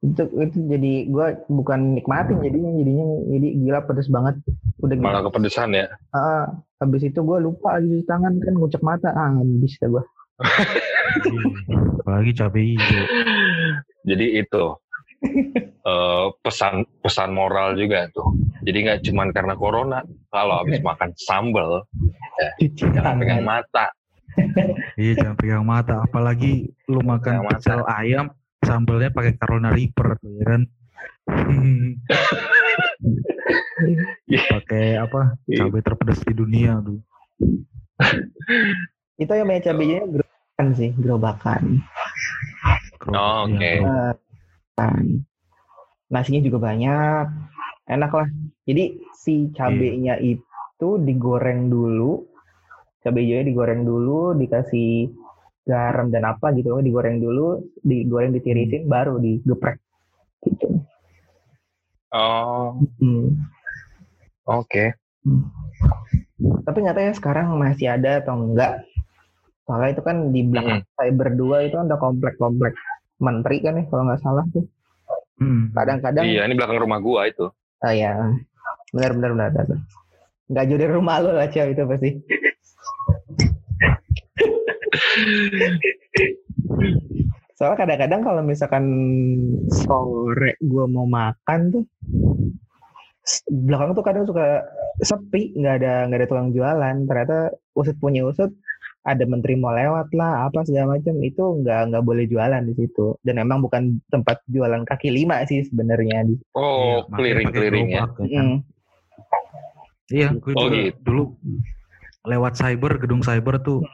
itu itu jadi gue bukan nikmatin jadinya jadinya jadi gila pedes banget udah gitu Malah kepedesan ya. Ah, habis itu gue lupa lagi cuci tangan kan ngucek mata ah habis dah gue. Apalagi cabai hijau. Jadi itu eh, pesan pesan moral juga tuh. Jadi nggak cuman karena corona, kalau habis makan sambal cuci jangan pegang tangan mata. Iya jangan pegang mata. Apalagi lu makan pecel ayam, sambalnya pakai Carolina Reaper tuh ya kan. Iya. pakai apa? Cabai terpedas di dunia tuh. itu yang banyak cabainya gerobakan sih gerobakan Oh, oke. Iya, kan. nasinya juga banyak enak lah jadi si cabenya itu digoreng dulu cabai hijaunya digoreng dulu dikasih garam dan apa gitu digoreng dulu digoreng ditirisin baru digeprek gitu Oh, Hmm. oke. Hmm. Tapi nggak tahu ya sekarang masih ada atau enggak. Soalnya itu kan di belakang saya berdua itu ada komplek-komplek menteri kan ya kalau nggak salah tuh. Hmm. Kadang-kadang Iya, ini belakang rumah gua itu. Oh ya, benar benar benar benar. Nggak jauh dari rumah lo lah Cio, itu pasti. Soalnya kadang-kadang kalau misalkan sore gue mau makan tuh, belakang tuh kadang suka sepi, nggak ada nggak ada tukang jualan. Ternyata usut punya usut, ada menteri mau lewat lah, apa segala macam itu nggak nggak boleh jualan di situ. Dan emang bukan tempat jualan kaki lima sih sebenarnya di Oh, Iya, makanya keliring-keliring pakai ya. kan. Mm. Iya, gue Oh, juga gitu. dulu lewat cyber, gedung cyber tuh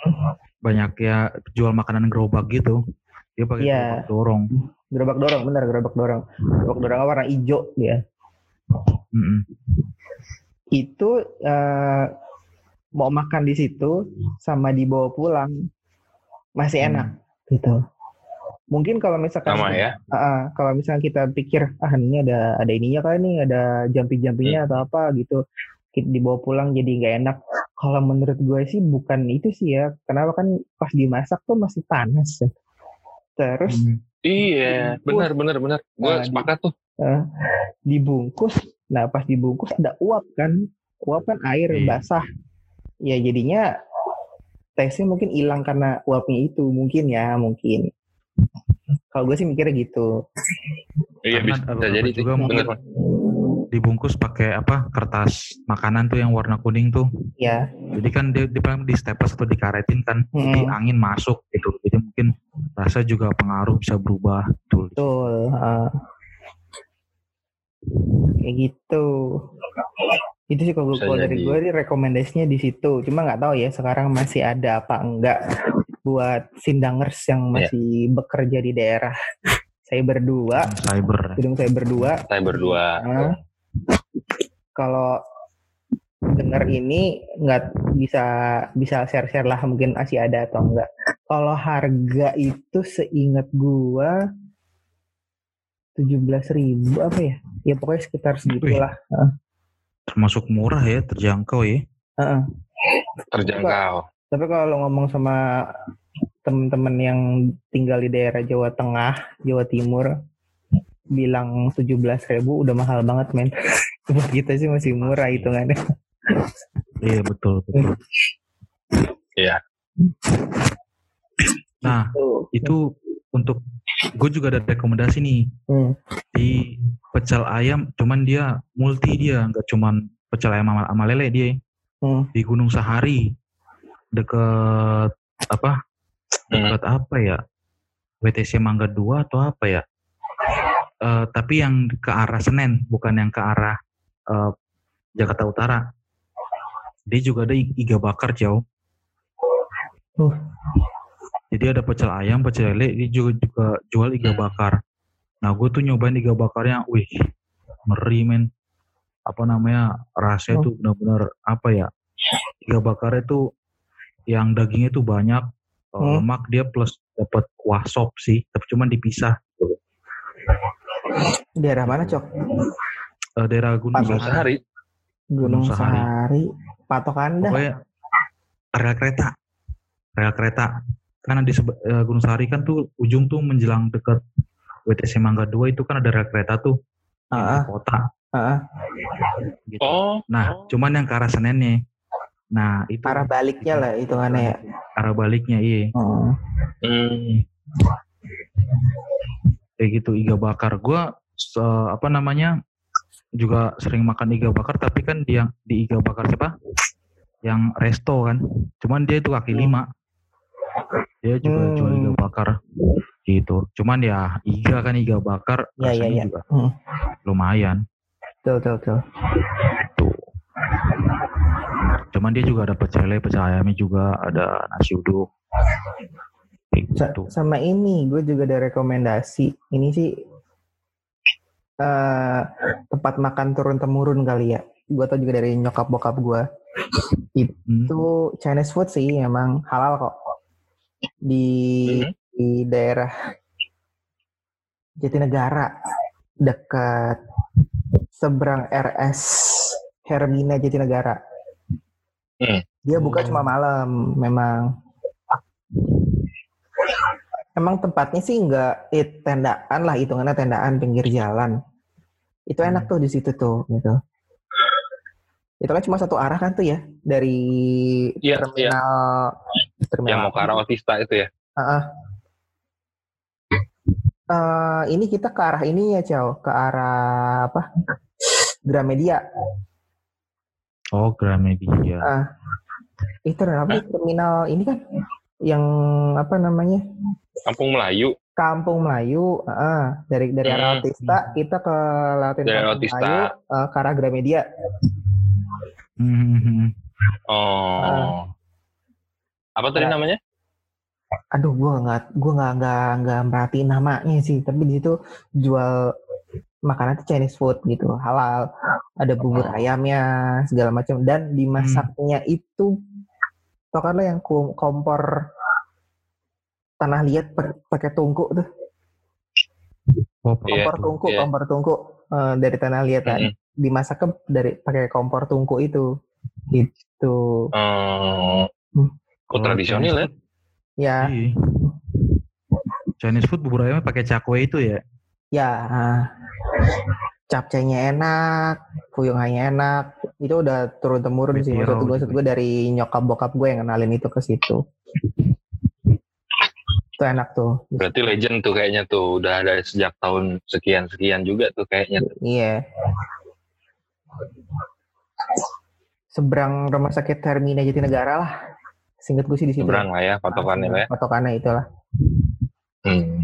banyak ya jual makanan gerobak gitu. Dia pakai Iya. gerobak dorong. gerobak dorong bener gerobak dorong gerobak dorong warna hijau dia Mm-mm. itu eh, mau makan di situ sama dibawa pulang masih Hmm. enak gitu mungkin kalau misalkan Sama ya. Ah, ah, kalau misalnya kita pikir ah ini ada ada ininya kan nih ada jumpy jumpynya Hmm. atau apa gitu kita dibawa pulang jadi nggak enak kalau menurut gue sih bukan itu sih ya kenapa kan pas dimasak tuh masih panas ya. terus Hmm. Iya, benar benar benar. Gua Nah, sepakat tuh. eh, dibungkus nah pas dibungkus ada uap kan uap kan air Iya. basah ya jadinya tesnya mungkin hilang karena uapnya itu mungkin ya mungkin kalau gue sih mikirnya gitu Iya bisa, jadi sih. juga mungkin. Dibungkus pakai apa kertas makanan tuh yang warna kuning tuh. ya Jadi kan dia, paling di staples atau dikaretin kan, jadi Mm. angin masuk gitu. Jadi mungkin rasa juga pengaruh bisa berubah tuh. betul ah. kayak gitu itu sih kalau kalau dari gue sih rekomendasinya di situ cuma nggak tahu ya sekarang masih ada apa enggak buat sindangers yang Iya. masih bekerja di daerah saya berdua Cyber. gedung saya berdua Saya berdua. Nah, kalau dengar ini nggak bisa bisa share share lah mungkin masih ada atau enggak kalau harga itu seingat gua tujuh belas ribu apa ya ya pokoknya sekitar segitulah Termasuk murah ya, terjangkau ya. Heeh. Terjangkau. tapi kalau ngomong sama temen-temen yang tinggal di daerah Jawa Tengah Jawa Timur bilang tujuh belas ribu udah mahal banget men buat kita sih masih murah hitungannya Iya betul betul. Iya. Nah Tuh. itu untuk gue juga ada rekomendasi nih Hmm. di pecel ayam, cuman dia multi dia nggak cuman pecel ayam sama, sama lele dia Hmm. di Gunung Sahari deket apa Hmm. deket apa ya WTC Mangga 2 atau apa ya Eh, tapi yang ke arah Senen bukan yang ke arah eh, Jakarta Utara dia juga ada iga bakar jauh Uh. jadi ada pecel ayam pecel lele dia juga juga jual iga bakar nah gue tuh nyobain iga bakarnya wih ngeri men apa namanya rasanya Oh. tuh benar-benar apa ya iga bakarnya tuh yang dagingnya tuh banyak Hmm. lemak dia plus dapat kuah sop sih tapi cuman dipisah Daerah mana, Cok? Eh, daerah Gunung Gunung Sahari. Gunung Gunung Sahari. Sahari. Patok Anda. pokoknya rel kereta rel kereta karena di eh, Gunung Sahari kan tuh ujung tuh menjelang deket WTC Mangga 2 itu kan ada rel kereta tuh di Ah, kota ah. gitu. Oh. nah cuman yang ke arah Senennya nah itu Arah baliknya lah hitungannya ya. arah baliknya iya Oh. Hmm. Kayak gitu iga bakar. Gua se- apa namanya juga sering makan iga bakar tapi kan dia di iga bakar siapa? Yang resto kan. Cuman dia itu kaki lima. Dia juga Hmm. jual iga bakar. Gitu. Cuman ya iga kan iga bakar. Ya, ya, ya. juga Hmm. lumayan. Betul, betul. tuh. Cuman dia juga ada pecel lele pecel ayamnya juga ada nasi uduk Sa- gitu sama ini gue juga ada rekomendasi. Ini sih eh tempat makan turun temurun kali ya. Gue tau juga dari nyokap bokap gue. Hmm. Itu Chinese food sih emang halal kok. di Mhm. di daerah Jatinegara dekat seberang RS Hermina Jatinegara. Hmm. Dia buka cuma malam, memang. Emang tempatnya sih nggak eh, tendaan lah, hitungannya tendaan pinggir jalan. Itu enak tuh di situ tuh, gitu. Itu kan cuma satu arah kan tuh ya dari Iya, terminal terminal Yang mau ke arah Otista itu ya. Heeh. Eh, ini kita ke arah ini ya, Chow, ke arah apa? Gramedia. Oh, Gramedia. Ah. Itu apa? Terminal ini kan yang apa namanya? Kampung Melayu. Kampung Melayu, heeh. dari dari arah Hmm. Otista kita ke lewatin Dari Kampung. Melayu eh, ke arah Gramedia. Hmm. Oh. Ah. Apa tadi Ah. namanya? Aduh, gua nggak gua nggak nggak nggak merhatiin namanya sih, tapi di situ jual makanan tuh Chinese food gitu, halal. Ada bubur Oh. ayamnya segala macam dan dimasaknya itu tau kan lo yang kom- kompor tanah liat pa- pakai tungku tuh, Oh, Iya, kompor tungku, iya. kompor tungku eh, dari tanah liat kan. Mm-mm. Dimasaknya dari pakai kompor tungku itu. Gitu. Oh. Hmm. Kok tradisional ya? Ya, Iya. Chinese food bubur ayamnya pakai cakwe itu ya. Ya, ah. capcaynya enak, fuyungannya enak. Itu udah turun temurun sih. Maksud gue, maksud gue dari nyokap bokap gue yang kenalin itu ke situ. Itu enak tuh. Berarti legend tuh kayaknya tuh udah ada sejak tahun sekian sekian juga tuh kayaknya. tuh. Iya. Seberang rumah sakit Hermina Jatinegara lah. Singkat gue sih di situ. Seberang lah ya patokannya lah ya. Patokannya itulah. Hmm.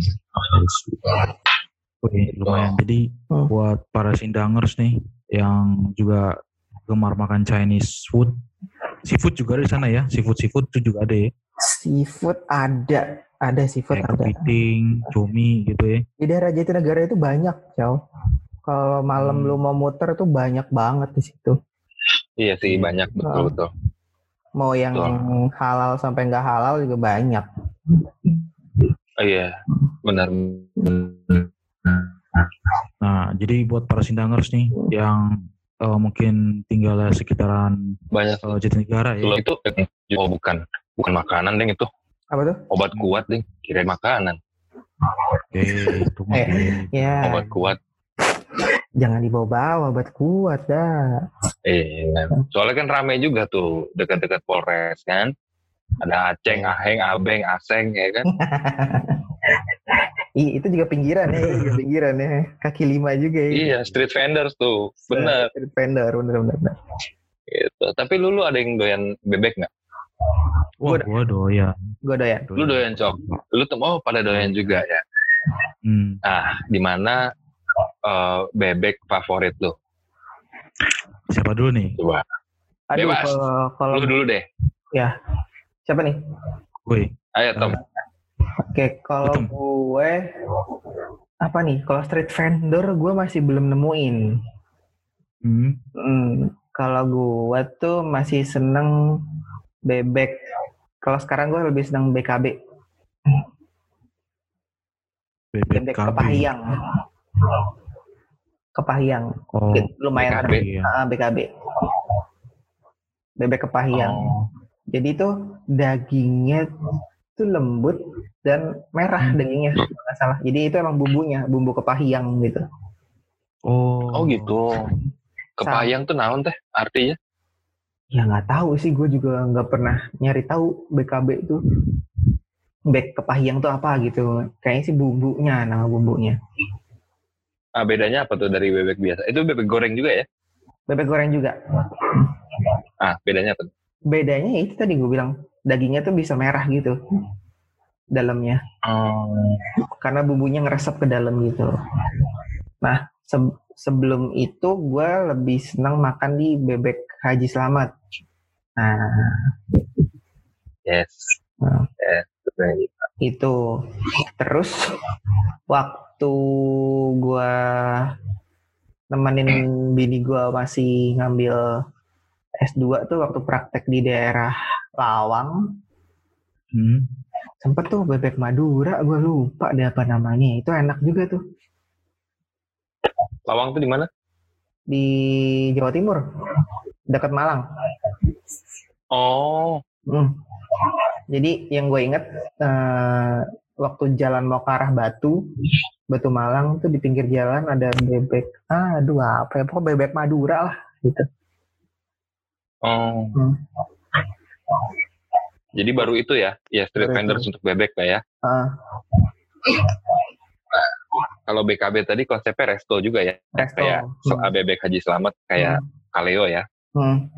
Wih, lumayan. Jadi Hmm. buat para sindangers nih yang juga gemar makan Chinese food, seafood juga ada di sana ya. Seafood seafood itu juga ada ya. Seafood ada. Ada seafood Kayak ada. kepiting, cumi gitu ya. Di daerah Jatinegara itu banyak, Chow. Kalau malam Hmm. lu mau muter tuh banyak banget di situ. Iya sih banyak betul Ah. betul. Mau yang Betul. halal sampai nggak halal juga banyak. Oh, iya benar. Nah, jadi buat para sindangers nih yang eh, mungkin tinggal sekitaran Banyak. eh, Jatinegara ya. Itu oh bukan bukan makanan ding itu Apa tuh? obat kuat ding kira makanan Oke, itu mah Eh. Ya, obat kuat. jangan dibawa-bawa obat kuat dah. Eh, soalnya kan rame juga tuh dekat-dekat Polres kan. Ada Aceng, Aheng, Abeng, Aseng ya kan. Ih, itu juga pinggiran ya, juga pinggiran ya. Kaki lima juga ya. iya, street vendors tuh. Bener Street vendor, bener bener. bener. gitu. Tapi lu lu ada yang doyan bebek nggak? Wah, Gua- gua doyan. Gue doyan. Lu doyan cok. Lu tuh oh pada doyan juga ya. Hmm. Nah, di mana eh, bebek favorit lu? Siapa dulu nih? Coba. Aduh, Bebas. kalau kalau Lu dulu deh. siapa nih? Gue. Ayo Tom. Oke, kalau gue apa nih? Kalau street vendor gue masih belum nemuin. Hmm. Hmm, kalau gue tuh masih seneng bebek. Kalau sekarang gue lebih seneng BKB, Bebek kepahyang. Kepahyang, Oh, lumayan BKB. iya. Ah, BKB. Bebek kepahyang. Oh, Jadi tuh dagingnya tuh lembut dan merah Hmm. dagingnya, kalau nggak salah. Jadi itu emang bumbunya, bumbu kepahyang gitu. Oh. oh gitu. Kepayang tuh naon teh artinya? Ya nggak tahu sih, gue juga nggak pernah nyari tahu BKB itu. Bek kepahyang tuh apa gitu. Kayaknya sih bumbunya, nama bumbunya. Ah, bedanya apa tuh dari bebek biasa? Itu bebek goreng juga ya? Bebek goreng juga. Ah, bedanya apa? tuh? Bedanya ya itu tadi gue bilang, dagingnya tuh bisa merah gitu. Dalamnya. Oh. Karena bumbunya ngeresep ke dalam gitu. Nah, se- sebelum itu gue lebih senang makan di bebek Haji Slamet. Nah, Yes. Nah. Yes. itu terus waktu gua nemenin bini gua masih ngambil S2 tuh waktu praktek di daerah Lawang Hmm. Sempet tuh bebek Madura, gue lupa deh apa namanya. Itu enak juga tuh. Lawang tuh di mana? Di Jawa Timur, dekat Malang. Oh, Hmm. Jadi yang gue inget eh, waktu jalan mau ke arah Batu, Batu Malang tuh di pinggir jalan ada bebek, ah, aduh apa ya, pokoknya bebek Madura lah gitu. oh. Hmm. Jadi baru itu ya, ya street Baru vendors untuk bebek lah ya. Ah, Kalau BKB tadi konsepnya resto juga ya, resto. kayak so- Hmm. bebek Haji Slamet kayak Kaleo ya. Hmm.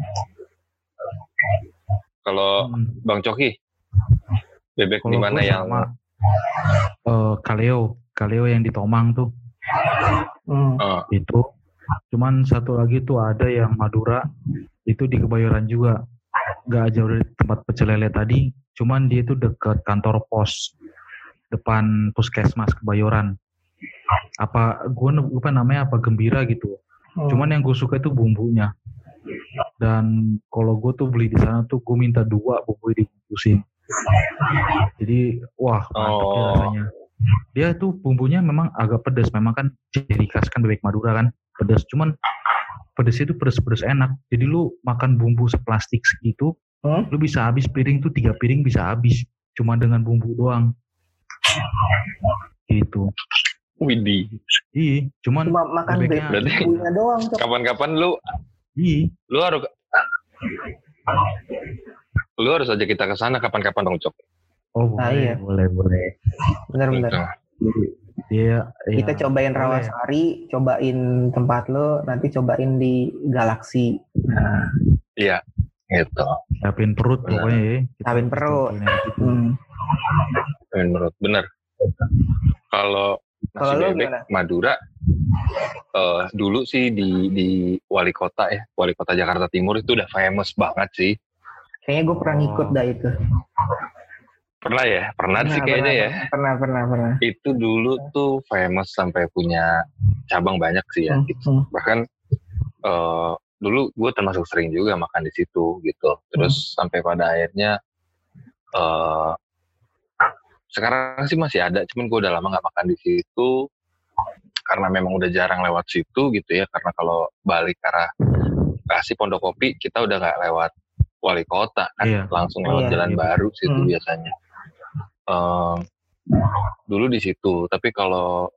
Kalau Hmm. Bang Coki, bebek di mana yang sama, eh, Kaleo, Kaleo yang di Tomang tuh Hmm. eh, itu. Cuman satu lagi tuh ada yang Madura itu di Kebayoran juga. Gak jauh dari tempat pecel lele tadi, cuman dia itu dekat kantor pos depan puskesmas Kebayoran. Apa gue lupa namanya apa gembira gitu. Hmm. Cuman yang gue suka itu bumbunya. Dan kalau gue tuh beli di sana tuh gue minta dua bumbu dibungkusin. Jadi wah mantap ya Oh. rasanya. Dia tuh bumbunya memang agak pedas. Memang kan ciri khas kan bebek Madura kan pedas. Cuman pedasnya itu pedas-pedas enak. Jadi lu makan bumbu seplastik segitu, Hmm? lu bisa habis piring tuh tiga piring bisa habis. Cuma dengan bumbu doang. Gitu. Widih. Iya, cuman Cuma makan bumbunya doang. Kapan-kapan lu iya, lu harus lu harus aja kita ke sana kapan-kapan dong Cok. Oh Nah, boleh, iya. boleh, boleh. Bener-bener. Gitu. Dia, Kita ya, cobain boleh. Rawasari, cobain tempat lo, nanti cobain di Galaksi. Nah, Iya, gitu. siapin perut Benar. pokoknya ya. Pasti perut. gitu. hmm. Menurut bener. Kalau Kalau nasi lu bebek gimana? Madura eh, dulu sih di di wali kota ya, wali kota Jakarta Timur itu udah famous banget sih. kayaknya gue pernah ngikut dah itu. Pernah ya? Pernah, sih Pernah, kayaknya pernah, ya. Pernah, pernah, pernah. Itu dulu tuh famous sampai punya cabang banyak sih ya. Hmm, gitu. hmm. Bahkan eh, dulu gue termasuk sering juga makan di situ gitu. Terus sampai pada akhirnya eh sekarang sih masih ada, cuman gue udah lama nggak makan di situ karena memang udah jarang lewat situ gitu ya. Karena kalau balik arah kasih Pondok Kopi kita udah nggak lewat wali kota kan, Iya. langsung lewat Iya, jalan iya. baru situ Hmm. biasanya. Em, dulu di situ, tapi kalau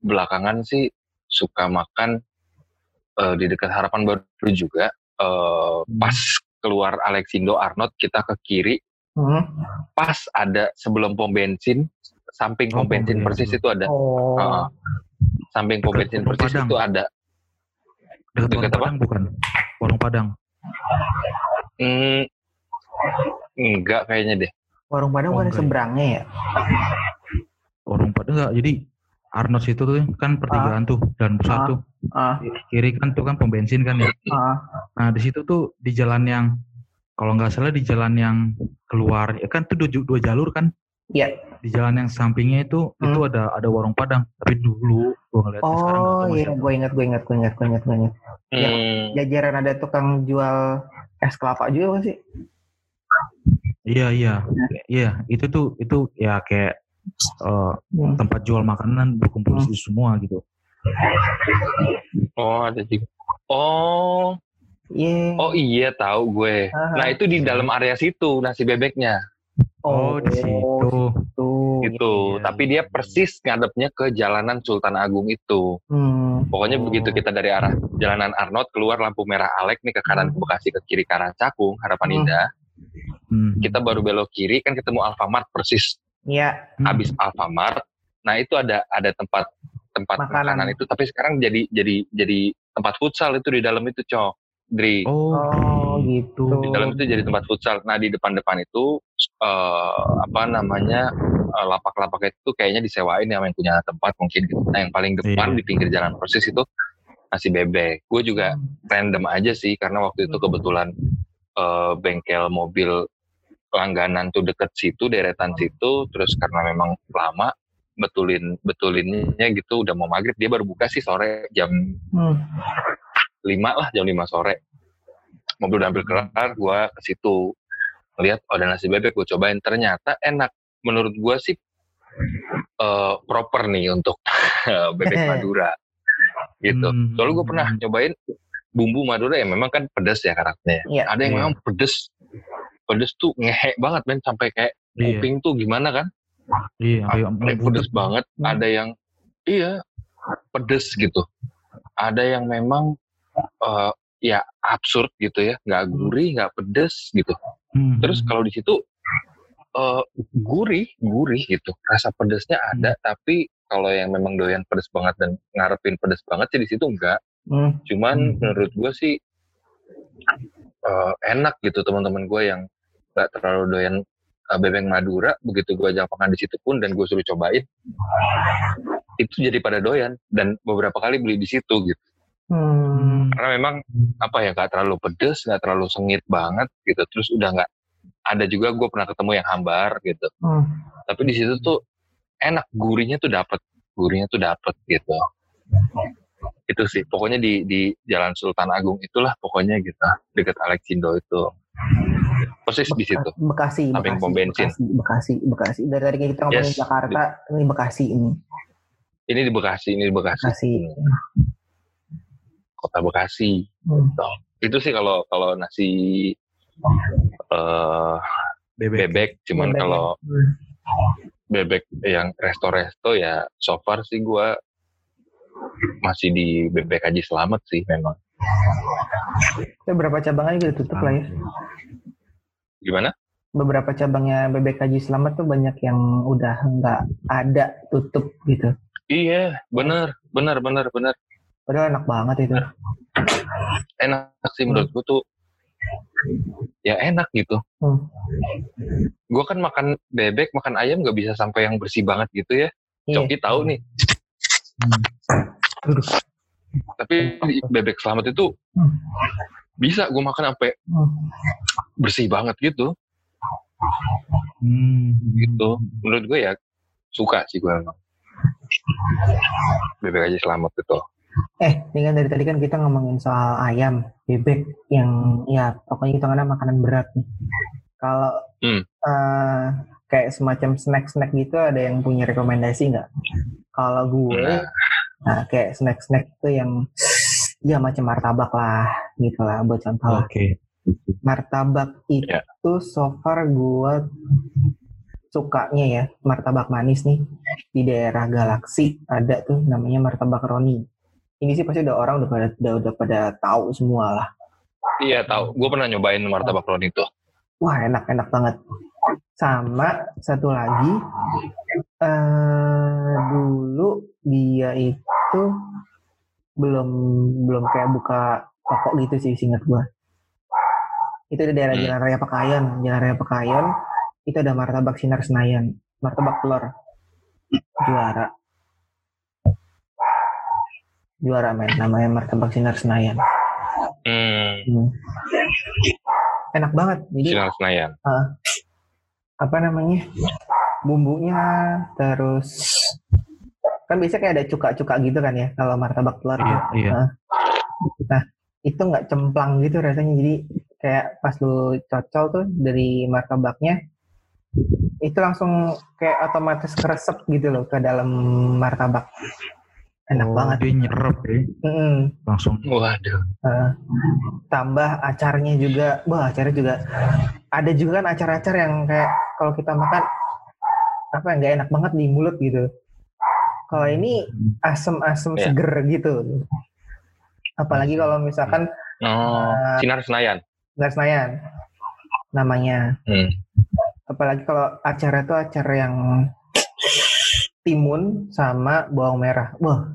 belakangan sih suka makan eh, di dekat Harapan Baru juga. eh, pas keluar Alexindo Arnold kita ke kiri, Hmm. pas ada sebelum pom bensin, samping Oh, pom bensin pom persis bensin. itu ada. Oh. Heeh. samping pom bensin persis Padang. itu ada. Dekat Dekat warung apa? Padang bukan? Warung Padang. Hmm, enggak kayaknya deh. Warung Padang Oh, bukan ya. seberangnya ya? Warung Padang enggak. Jadi Arnold itu tuh kan pertigaan tuh dan pusat Ah. tuh. Ah, Kiri kan tuh kan pom bensin kan ya. ah, Nah di situ tuh di jalan yang kalau nggak salah di jalan yang keluar ya kan tuh dua, dua jalur kan. Iya. Di jalan yang sampingnya itu Hmm. itu ada ada warung Padang. Tapi dulu gua sekarang nggak Oh iya, gue ingat, gue ingat, gue ingat, gue ingat, gue ingat. Hmm, Jajaran ada tukang jual es kelapa juga nggak sih? Iya iya iya itu tuh itu ya kayak eh, Hmm. tempat jual makanan berkumpul Hmm. di situ semua gitu. Oh ada juga. Oh, Iya. oh iya tahu gue. Aha. Nah itu di dalam area situ nasi bebeknya Oh, di situ. Tuh. gitu. iya, Tapi iya, dia iya. persis ngadepnya ke Jalanan Sultan Agung itu. Hmm. Pokoknya Oh. begitu kita dari arah Jalanan Arnold keluar lampu merah Alek nih ke kanan ke Bekasi ke kiri ke arah Cakung Harapan Hmm. Indah. Hmm. Kita baru belok kiri kan ketemu Alfamart persis Iya. Hmm. habis Alfamart. Nah itu ada ada tempat tempat Makanan. makanan. itu tapi sekarang jadi jadi jadi tempat futsal itu di dalam itu cok. Dri. Oh, Oh, gitu. Di dalam itu jadi tempat futsal. Nah di depan-depan itu eh, apa namanya eh, lapak-lapak itu kayaknya disewain yang punya tempat mungkin. gitu. Nah yang paling depan Iya. di pinggir jalan persis itu nasi bebek. Gue juga random aja sih karena waktu itu kebetulan eh, bengkel mobil langganan tuh deket situ deretan situ terus karena memang lama betulin betulinnya gitu udah mau maghrib dia baru buka sih sore jam Hmm. 5 lah jam 5 sore. Mobil udah hampir kelar gua ke situ. Lihat oh, ada nasi bebek gue cobain. Ternyata enak. Menurut gue sih uh, proper nih untuk bebek Madura. Gitu. Hmm. soalnya gue pernah nyobain bumbu Madura yang memang kan pedas ya karakternya ya, ada yang yeah. memang pedes pedes tuh ngehe banget men sampai kayak yeah. kuping tuh gimana kan iya yeah, kayak pedes banget hmm. ada yang iya pedes gitu ada yang memang uh, ya absurd gitu ya nggak hmm. gurih nggak pedes gitu hmm. terus kalau di situ uh, gurih gurih gitu rasa pedesnya ada hmm. tapi kalau yang memang doyan pedes banget dan ngarepin pedes banget sih di situ enggak hmm. cuman hmm. menurut gue sih uh, enak gitu teman-teman gue yang nggak terlalu doyan uh, bebek Madura begitu gue ajak makan di situ pun dan gue suruh cobain itu jadi pada doyan dan beberapa kali beli di situ gitu Hmm. Karena memang apa ya nggak terlalu pedes, nggak terlalu sengit banget gitu. Terus udah nggak ada juga gue pernah ketemu yang hambar gitu. Hmm. Tapi di situ tuh enak gurihnya tuh dapat, gurihnya tuh dapat gitu. Itu sih pokoknya di di Jalan Sultan Agung itulah pokoknya gitu dekat Alexindo itu. Persis di situ. Bekasi, samping pom bensin. Bekasi, Bekasi, Bekasi. Dari tadi kita ngomongin yes. Jakarta, ini Bekasi ini. Ini di Bekasi, ini di Bekasi. Bekasi. Hmm kota Bekasi. Hmm. Gitu. Itu sih kalau kalau nasi uh, bebek. bebek, cuman bebek. kalau hmm. bebek yang resto-resto ya so far sih gue masih di bebek aja selamat sih memang. Ya, berapa cabangnya gitu tutup lah ya? Gimana? Beberapa cabangnya bebek haji selamat tuh banyak yang udah nggak ada tutup gitu. Iya, benar, benar, benar, benar. Padahal enak banget itu. Enak sih menurut gue tuh. Ya enak gitu. Hmm. Gue kan makan bebek, makan ayam gak bisa sampai yang bersih banget gitu ya. Yeah. Coki tahu nih. Hmm. Tapi bebek selamat itu hmm. bisa gue makan sampai hmm. bersih banget gitu. Hmm. Gitu. Menurut gue ya suka sih gue emang. Bebek aja selamat itu. Eh, ini kan dari tadi kan kita ngomongin soal ayam, bebek yang ya pokoknya kita karena makanan berat nih. Kalau hmm. uh, kayak semacam snack-snack gitu ada yang punya rekomendasi nggak? Kalau gue, nah. nah kayak snack-snack itu yang ya macam martabak lah gitu lah buat contoh. Oke. Okay. Martabak itu yeah. so far gue sukanya ya martabak manis nih di daerah Galaksi ada tuh namanya martabak Roni ini sih pasti udah orang udah pada udah, udah pada tahu semua lah. Iya tahu. Gue pernah nyobain martabak roni itu. Wah enak enak banget. Sama satu lagi, uh, dulu dia itu belum belum kayak buka toko gitu sih singkat gue. Itu di daerah hmm. Jalan Raya Pekayon, Jalan Raya Pekayon. Itu ada martabak sinar Senayan, martabak telur juara juara men namanya martabak sinar Senayan. Hmm. hmm. Enak banget. Jadi, sinar Senayan. Uh, apa namanya? Bumbunya terus kan biasanya kayak ada cuka-cuka gitu kan ya kalau martabak telur iya, Iya. Uh, nah itu nggak cemplang gitu rasanya jadi kayak pas lu cocol tuh dari martabaknya itu langsung kayak otomatis keresep gitu loh ke dalam martabak enak oh, banget. dia nyerap ya. Mm. langsung. Waduh. Uh, tambah acarnya juga. Wah acarnya juga. Ada juga kan acar-acar yang kayak kalau kita makan apa yang nggak enak banget di mulut gitu. Kalau ini asem-asem yeah. seger gitu. Apalagi kalau misalkan oh, uh, sinar senayan. Sinar senayan namanya. Hmm. apalagi kalau acara itu acara yang timun sama bawang merah. Wah.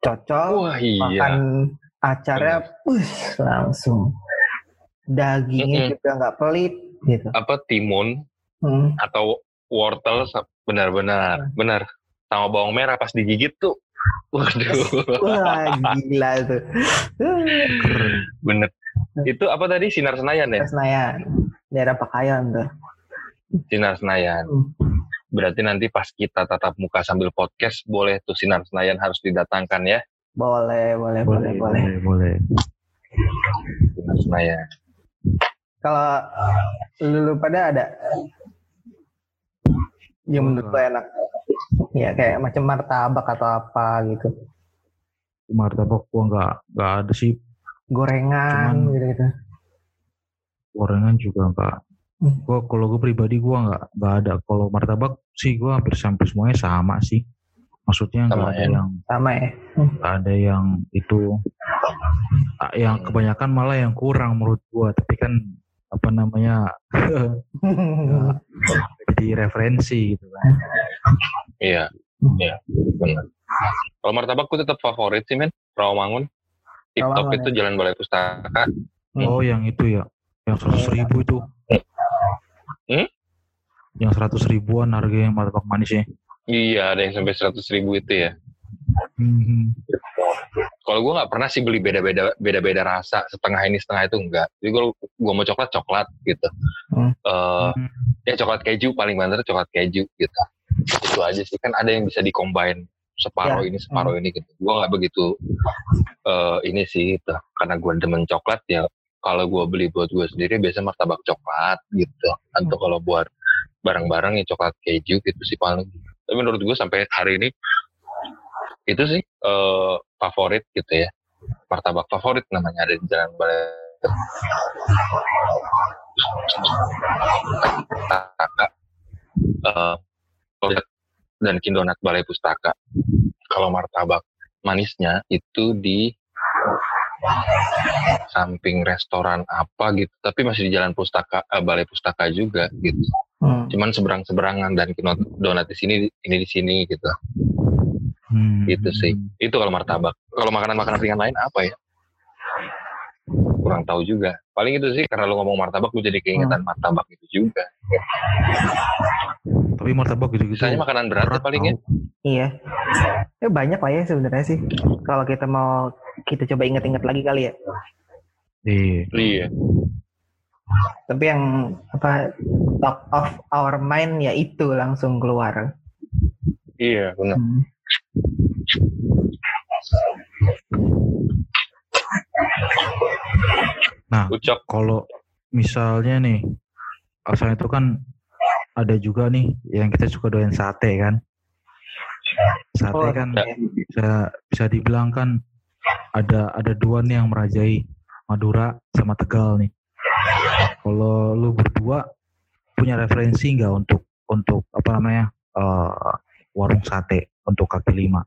Cocok. Wah, iya. Makan acaranya push langsung. Dagingnya mm -hmm. juga nggak pelit gitu. Apa timun hmm. atau wortel benar-benar benar sama bawang merah pas digigit tuh. Waduh. Wah, gila tuh. Bener. Itu apa tadi Sinar Senayan ya? Senayan. Daerah Pakayan tuh. Sinar Senayan. Hmm. Berarti nanti pas kita tatap muka sambil podcast, boleh tuh Sinar Senayan harus didatangkan ya? Boleh, boleh, boleh, boleh. Boleh, boleh. Sinar Senayan. Kalau lu, pada ada yang menurut lo enak? Ya kayak macam martabak atau apa gitu. martabak gua nggak nggak ada sih Gorengan gitu-gitu. gorengan juga nggak Hmm. gua kalau gue pribadi gua nggak nggak ada kalau martabak sih gua hampir hampir semuanya sama sih maksudnya nggak ada ya. yang Sama ya. nggak ada yang itu ah, yang Hmm. kebanyakan malah yang kurang menurut gua tapi kan apa namanya jadi referensi gitu kan Iya, iya, benar. Kalau martabak gue tetap favorit sih men, Rawamangun. Rawamangun, itu Jalan Balai Pustaka. Hmm. oh yang itu ya yang seratus ribu itu Hmm? yang seratus ribuan harganya martabak manisnya Iya, ada yang sampai 100 ribu itu ya. Hmm. Kalau gue nggak pernah sih beli beda-beda beda-beda rasa setengah ini setengah itu enggak. Jadi kalau gue mau coklat coklat gitu. Hmm. Eh, Hmm. ya coklat keju paling banter coklat keju gitu. Itu aja sih kan ada yang bisa dicombine separuh Ya. ini separuh ini gitu. Gue nggak begitu eh, ini sih gitu. Karena gue demen coklat ya. Kalau gue beli buat gue sendiri biasa martabak coklat gitu. Atau kalau buat barang-barang ya coklat keju gitu sih paling. Tapi menurut gue sampai hari ini itu sih eh, favorit gitu ya. Martabak favorit namanya ada di Jalan Balai Pustaka. Eh, dan Kindonat Balai Pustaka. Kalau martabak manisnya itu di samping restoran apa gitu, tapi masih di Jalan Pustaka eh, Balai Pustaka juga gitu. Hmm. Cuman seberang-seberangan dan Kindonat di sini ini di sini gitu. Hmm. Gitu sih. Itu kalau martabak. Kalau makanan-makanan ringan lain apa ya? Kurang tahu juga. Paling itu sih karena lu ngomong martabak gue jadi keingetan martabak itu juga. Tapi martabak gitu-gitu. Misalnya makanan berat, ya paling ya. tau. Iya. Ya banyak lah ya sebenarnya sih. Kalau kita mau kita coba inget-inget lagi kali ya. Iya. Iya. Tapi yang apa top of our mind ya itu langsung keluar. Iya, benar. Hmm. Nah, Ucok. kalau misalnya nih, asalnya itu kan ada juga nih yang kita suka doyan sate kan. Sate Oh, kan ya. bisa bisa dibilang kan ada ada dua nih yang merajai Madura sama Tegal nih. Kalau lu berdua punya referensi nggak untuk untuk apa namanya eh, warung sate untuk kaki lima?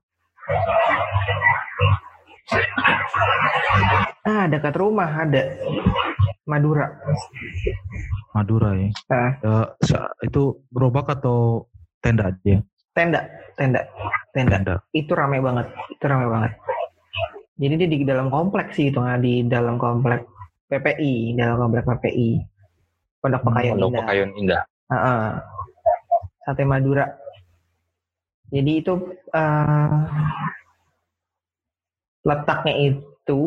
Ah, dekat rumah ada Madura. Madura ya. Ah, Eh, sa- itu gerobak atau tenda dia? Tenda, tenda, tenda. Tenda. Itu rame banget, itu rame banget. Jadi dia di dalam kompleks sih itu nggak di dalam komplek PPI, dalam komplek PPI. Pondok Pekayon Pondok Indah. Indah. Heeh. Sate Madura. Jadi itu eh, letaknya itu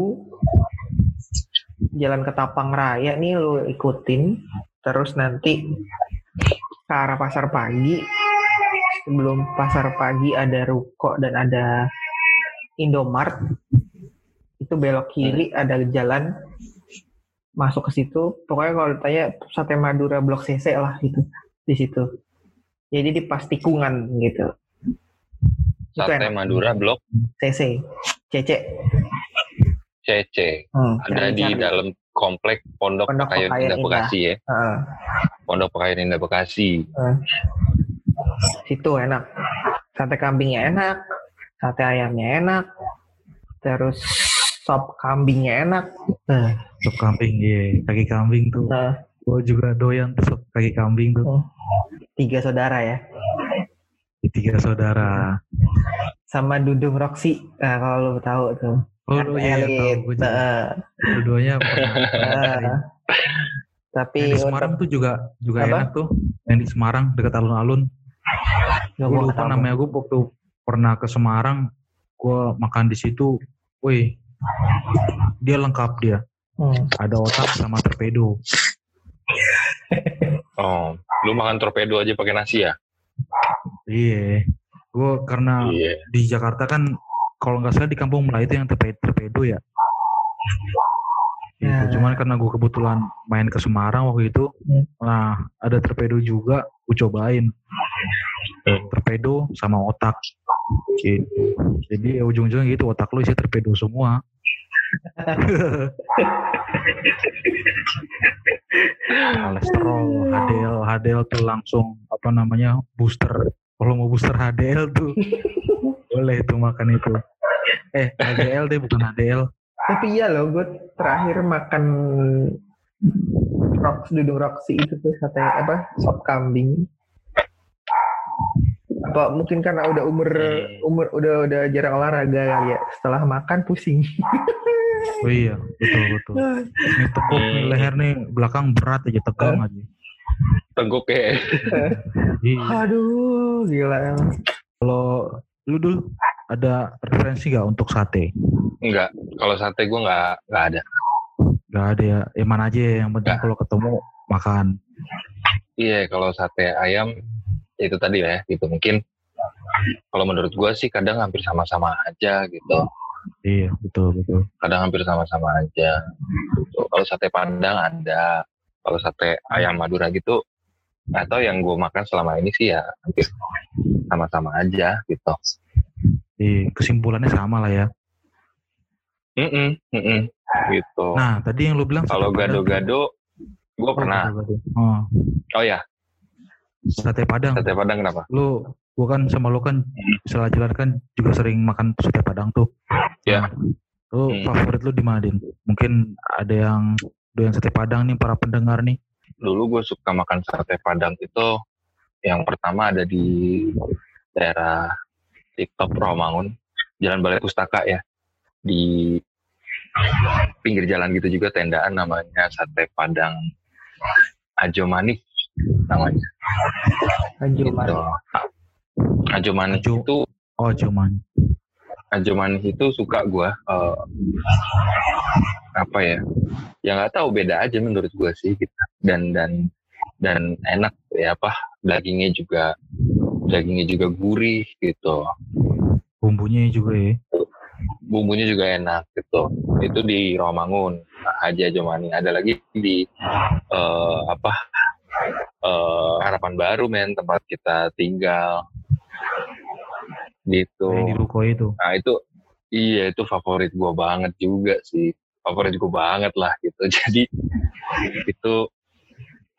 jalan Ketapang Raya nih lu ikutin terus nanti ke arah pasar pagi sebelum pasar pagi ada ruko dan ada Indomart itu belok kiri ada jalan masuk ke situ pokoknya kalau ditanya sate Madura Blok CC lah gitu di situ jadi di pas tikungan gitu Itu Sate. Madura Blok CC CC CC. Hmm, Ada di cari-cari. dalam komplek Pondok, Pondok Pekayon Pekayon Indah. Bekasi ya. Heeh. Pondok Pekayon Indah Bekasi. Situ enak sate kambingnya enak sate ayamnya enak terus sop kambingnya enak nah, Sop kambing, iya. Kaki kambing tuh. nah, Gue juga doyan tuh sop kaki kambing tuh. tiga saudara ya tiga saudara. sama Dudung Roxy nah kalau lu tahu tuh Oh iya, elit. tahu gue juga. Nah, Dua-duanya pernah. nah. tapi Yang di untuk Semarang tuh juga juga Apa? enak tuh. Yang di Semarang dekat alun-alun. Nggak, Gue lupa namanya gue waktu pernah ke Semarang. Gue makan di situ. Wih, dia lengkap dia. Hmm. Ada otak sama torpedo. Oh, lu makan torpedo aja pakai nasi ya? Iya. Gue karena Iya. di Jakarta kan kalau nggak salah di Kampung Melayu itu yang torpedo, torpedo ya. Gitu. Nah. Cuman karena gue kebetulan main ke Semarang waktu itu, Hmm. nah ada torpedo juga, gue cobain. Torpedo sama otak. Gitu. Jadi ya ujung-ujungnya gitu otak lu isi torpedo semua. Kolesterol, HDL, HDL tuh langsung apa namanya booster. Kalau mau booster HDL tuh boleh tuh makan itu. Eh HDL deh bukan HDL. Tapi iya loh, gue terakhir makan Rox, dudung Roxy itu tuh sate apa sop kambing. Apa mungkin karena udah umur Hmm. umur udah udah jarang olahraga kali ya. Setelah makan pusing. Oh iya betul betul. Ini tekuk nih leher nih belakang berat aja tegang aja. Teguk ya. Iya. Aduh, gila. Kalau lu dulu ada referensi gak untuk sate? Enggak. Kalau sate gue nggak nggak ada. Gak ada ya, eman aja yang penting Nggak. kalau ketemu makan. Iya, kalau sate ayam itu tadi ya, gitu mungkin. Kalau menurut gue sih kadang hampir sama-sama aja gitu. Iya betul betul. Kadang hampir sama-sama aja. Gitu. Kalau sate padang ada. Kalau sate ayam Madura gitu, atau yang gue makan selama ini sih ya hampir sama-sama aja gitu. Iya kesimpulannya sama lah ya. Mm-mm, mm-mm, gitu. Nah tadi yang lu bilang Kalau gado-gado, gue Oh, pernah. gado-gado. Oh, Oh ya, sate padang. sate padang kenapa? Lu gua kan sama lu kan setelah jalan kan juga sering makan sate padang tuh. Iya. Nah, lu Hmm. favorit lu di mana Din? Mungkin ada yang doyan sate padang nih para pendengar nih. Dulu gue suka makan sate padang itu yang pertama ada di daerah TikTok Rawamangun, Jalan Balai Pustaka ya. Di pinggir jalan gitu juga tendaan namanya sate padang Ajo Manik namanya. Anjir, Gitu. Mas. Ajo Manik Ajo. itu Oh cuman. Ajo Manis itu suka gue apa ya ya nggak tahu beda aja menurut gue sih gitu. dan dan dan enak ya apa dagingnya juga dagingnya juga gurih gitu Bumbunya juga ya. bumbunya juga enak gitu itu di Rawamangun Haji Ajo Mani ada lagi di eh, apa eh, Harapan Baru men tempat kita tinggal gitu di ruko itu. Nah itu iya itu favorit gua banget juga sih. Favorit gua banget lah gitu. Jadi itu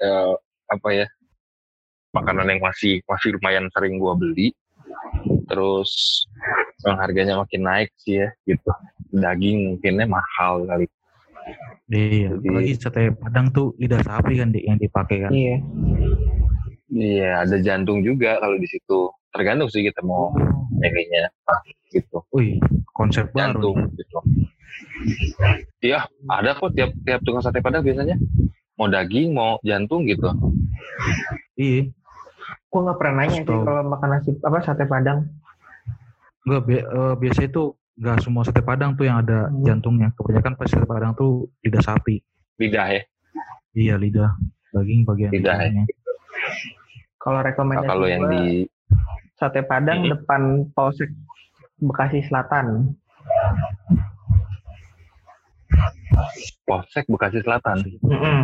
eh, apa ya makanan yang masih masih lumayan sering gua beli. Terus harganya makin naik sih ya gitu. Daging mungkinnya mahal kali. Iya, Jadi- apalagi sate padang tuh lidah sapi kan yang dipakai kan. Iya. Iya ada jantung juga kalau di situ. Tergantung sih kita mau milihnya ah, gitu. Wih, konsep baru. jantung nih. gitu. Iya, ada kok tiap tiap tukang sate padang biasanya mau daging, mau jantung gitu. Iya, Gue nggak pernah nanya sih kalau makan nasi apa sate padang. enggak bi- eh, biasa itu enggak semua sate padang tuh yang ada Hmm. jantungnya. Kebanyakan pas sate padang tuh lidah sapi. Lidah ya. Iya, lidah. Daging bagian Lidah, ya. lidahnya. Kalau rekomendasi kalau yang di sate padang Hmm. depan Polsek Bekasi Selatan. Polsek Bekasi Selatan. Mm-mm.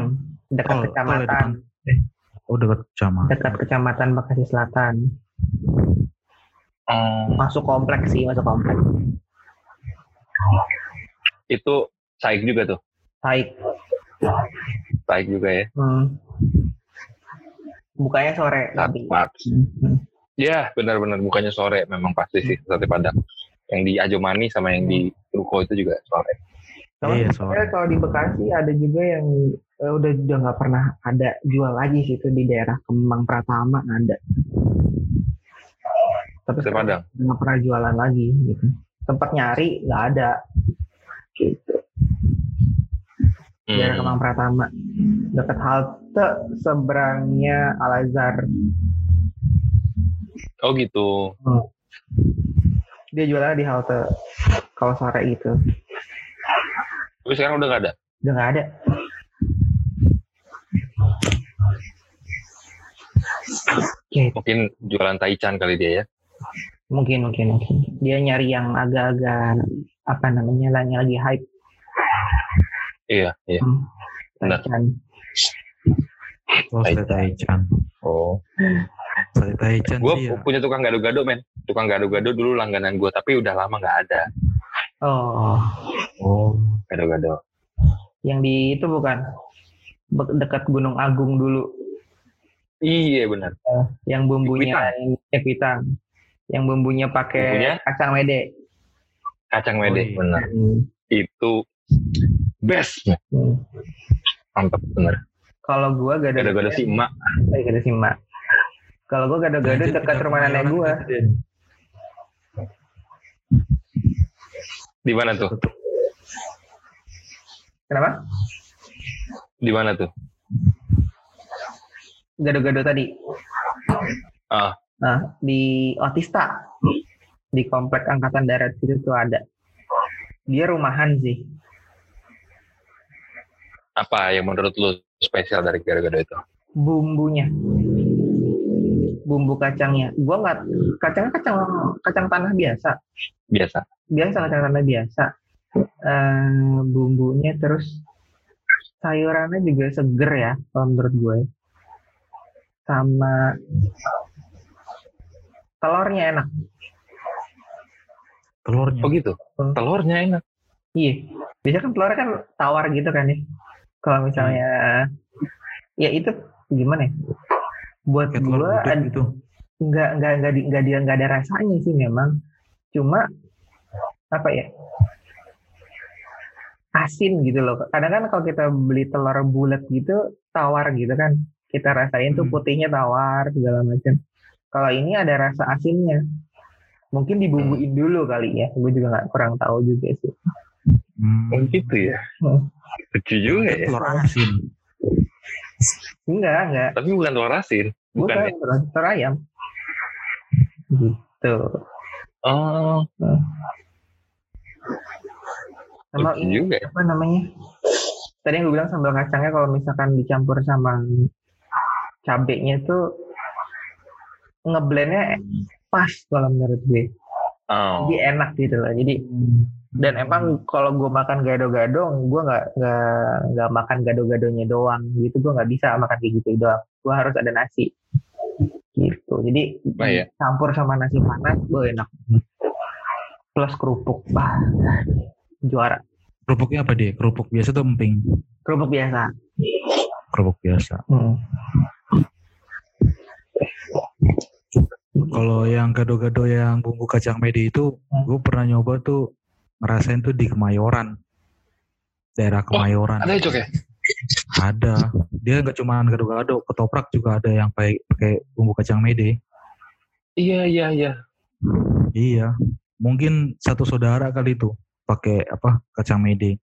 Dekat Oh, kecamatan, Oh, dekat kecamatan. dekat kecamatan Bekasi Selatan. Oh, Masuk kompleks sih, masuk kompleks. itu saik juga tuh. Baik. Saik juga ya. Hmm. Bukanya sore tapi. Hmm. Ya, benar-benar bukannya sore memang pasti sih sate padang. Yang di Ajomani sama yang di Ruko itu juga sore. Kalau Iya, sebenarnya sore. kalau di Bekasi ada juga yang eh, udah udah nggak pernah ada jual lagi sih itu di daerah Kemang Pratama ada. Tapi sekarang nggak pernah jualan lagi gitu. Sempat nyari nggak ada. Gitu. Daerah Hmm. Kemang Pratama dekat halte seberangnya Al Azhar. Oh gitu. Dia jualan di halte kalau sore gitu. Tapi sekarang udah nggak ada. Udah nggak ada. Oke, Mungkin jualan taichan kali dia ya. mungkin mungkin mungkin dia nyari yang agak-agak apa namanya yang lagi hype Iya, iya. Hmm. Taichan. Oh, taichan. Oh. Sate taichan Gue sih ya. punya tukang gado-gado, men. Tukang gado-gado dulu langganan gue, tapi udah lama nggak ada Oh, Oh. Gado-gado. yang di itu bukan dekat Gunung Agung dulu, Iya benar. yang bumbunya eh, kuitang. yang bumbunya pakai Bumbunya? kacang mede. Kacang Oh, mede, iya. benar. Hmm. Itu best. Hmm. Mantap, bener. Kalau gua gado Gado-gado si emak. Eh, gado si emak. Kalau gua gado-gado dekat rumah nenek gua. Di mana tuh? Kenapa? Di mana tuh? Gado-gado tadi. Ah, Nah, di Otista. Di komplek angkatan darat itu tuh ada. Dia rumahan sih. apa yang menurut lu spesial dari gado-gado itu? Bumbunya. Bumbu kacangnya. Gua nggak kacangnya kacang kacang tanah biasa. Biasa. Biasa kacang tanah biasa. Eh, bumbunya terus sayurannya juga seger ya kalau menurut gue. Sama telurnya enak. Telurnya. Oh gitu. Hmm. Telurnya enak. Iya. Biasanya kan telurnya kan tawar gitu kan ya. Kalau misalnya ya itu gimana ya? Buat Kayak gudeg ad- gitu. nggak nggak nggak di- nggak dia nggak ada rasanya sih memang. Cuma apa ya? Asin gitu loh. Kadang kan kalau kita beli telur bulat gitu tawar gitu kan. Kita rasain tuh Hmm. putihnya tawar segala macam. Kalau ini ada rasa asinnya. Mungkin dibumbuin dulu kali ya. Gue juga nggak kurang tahu juga sih. Hmm. Oh gitu ya. Hmm. Lucu juga ya. Telur asin. Enggak, enggak. Tapi bukan telur asin. Bukan, Bukan, ya? bukan. telur ayam. Gitu. Oh, Sama juga ya. apa namanya? Tadi yang gue bilang sambal kacangnya kalau misalkan dicampur sama cabenya tuh ngeblendnya pas kalau menurut gue. Oh. Jadi enak gitu loh. Jadi dan emang kalau gue makan gado-gado, gue nggak nggak nggak makan gado-gadonya doang gitu. Gue nggak bisa makan kayak gitu doang. Gue harus ada nasi gitu. Jadi Oh, iya. campur sama nasi panas, gue enak. Plus kerupuk, bah juara. Kerupuknya apa dia? Kerupuk biasa tuh emping. Kerupuk biasa. Kerupuk biasa. Hmm. Kalau yang gado-gado yang bumbu kacang mede itu, Hmm. gue pernah nyoba tuh ngerasain tuh di Kemayoran. Daerah Kemayoran. Ada ya, Cok ya? Ada. Dia nggak cuma gado-gado, ketoprak juga ada yang pakai pakai bumbu kacang mede. Iya, iya, iya. Iya. Mungkin satu saudara kali itu pakai apa kacang mede.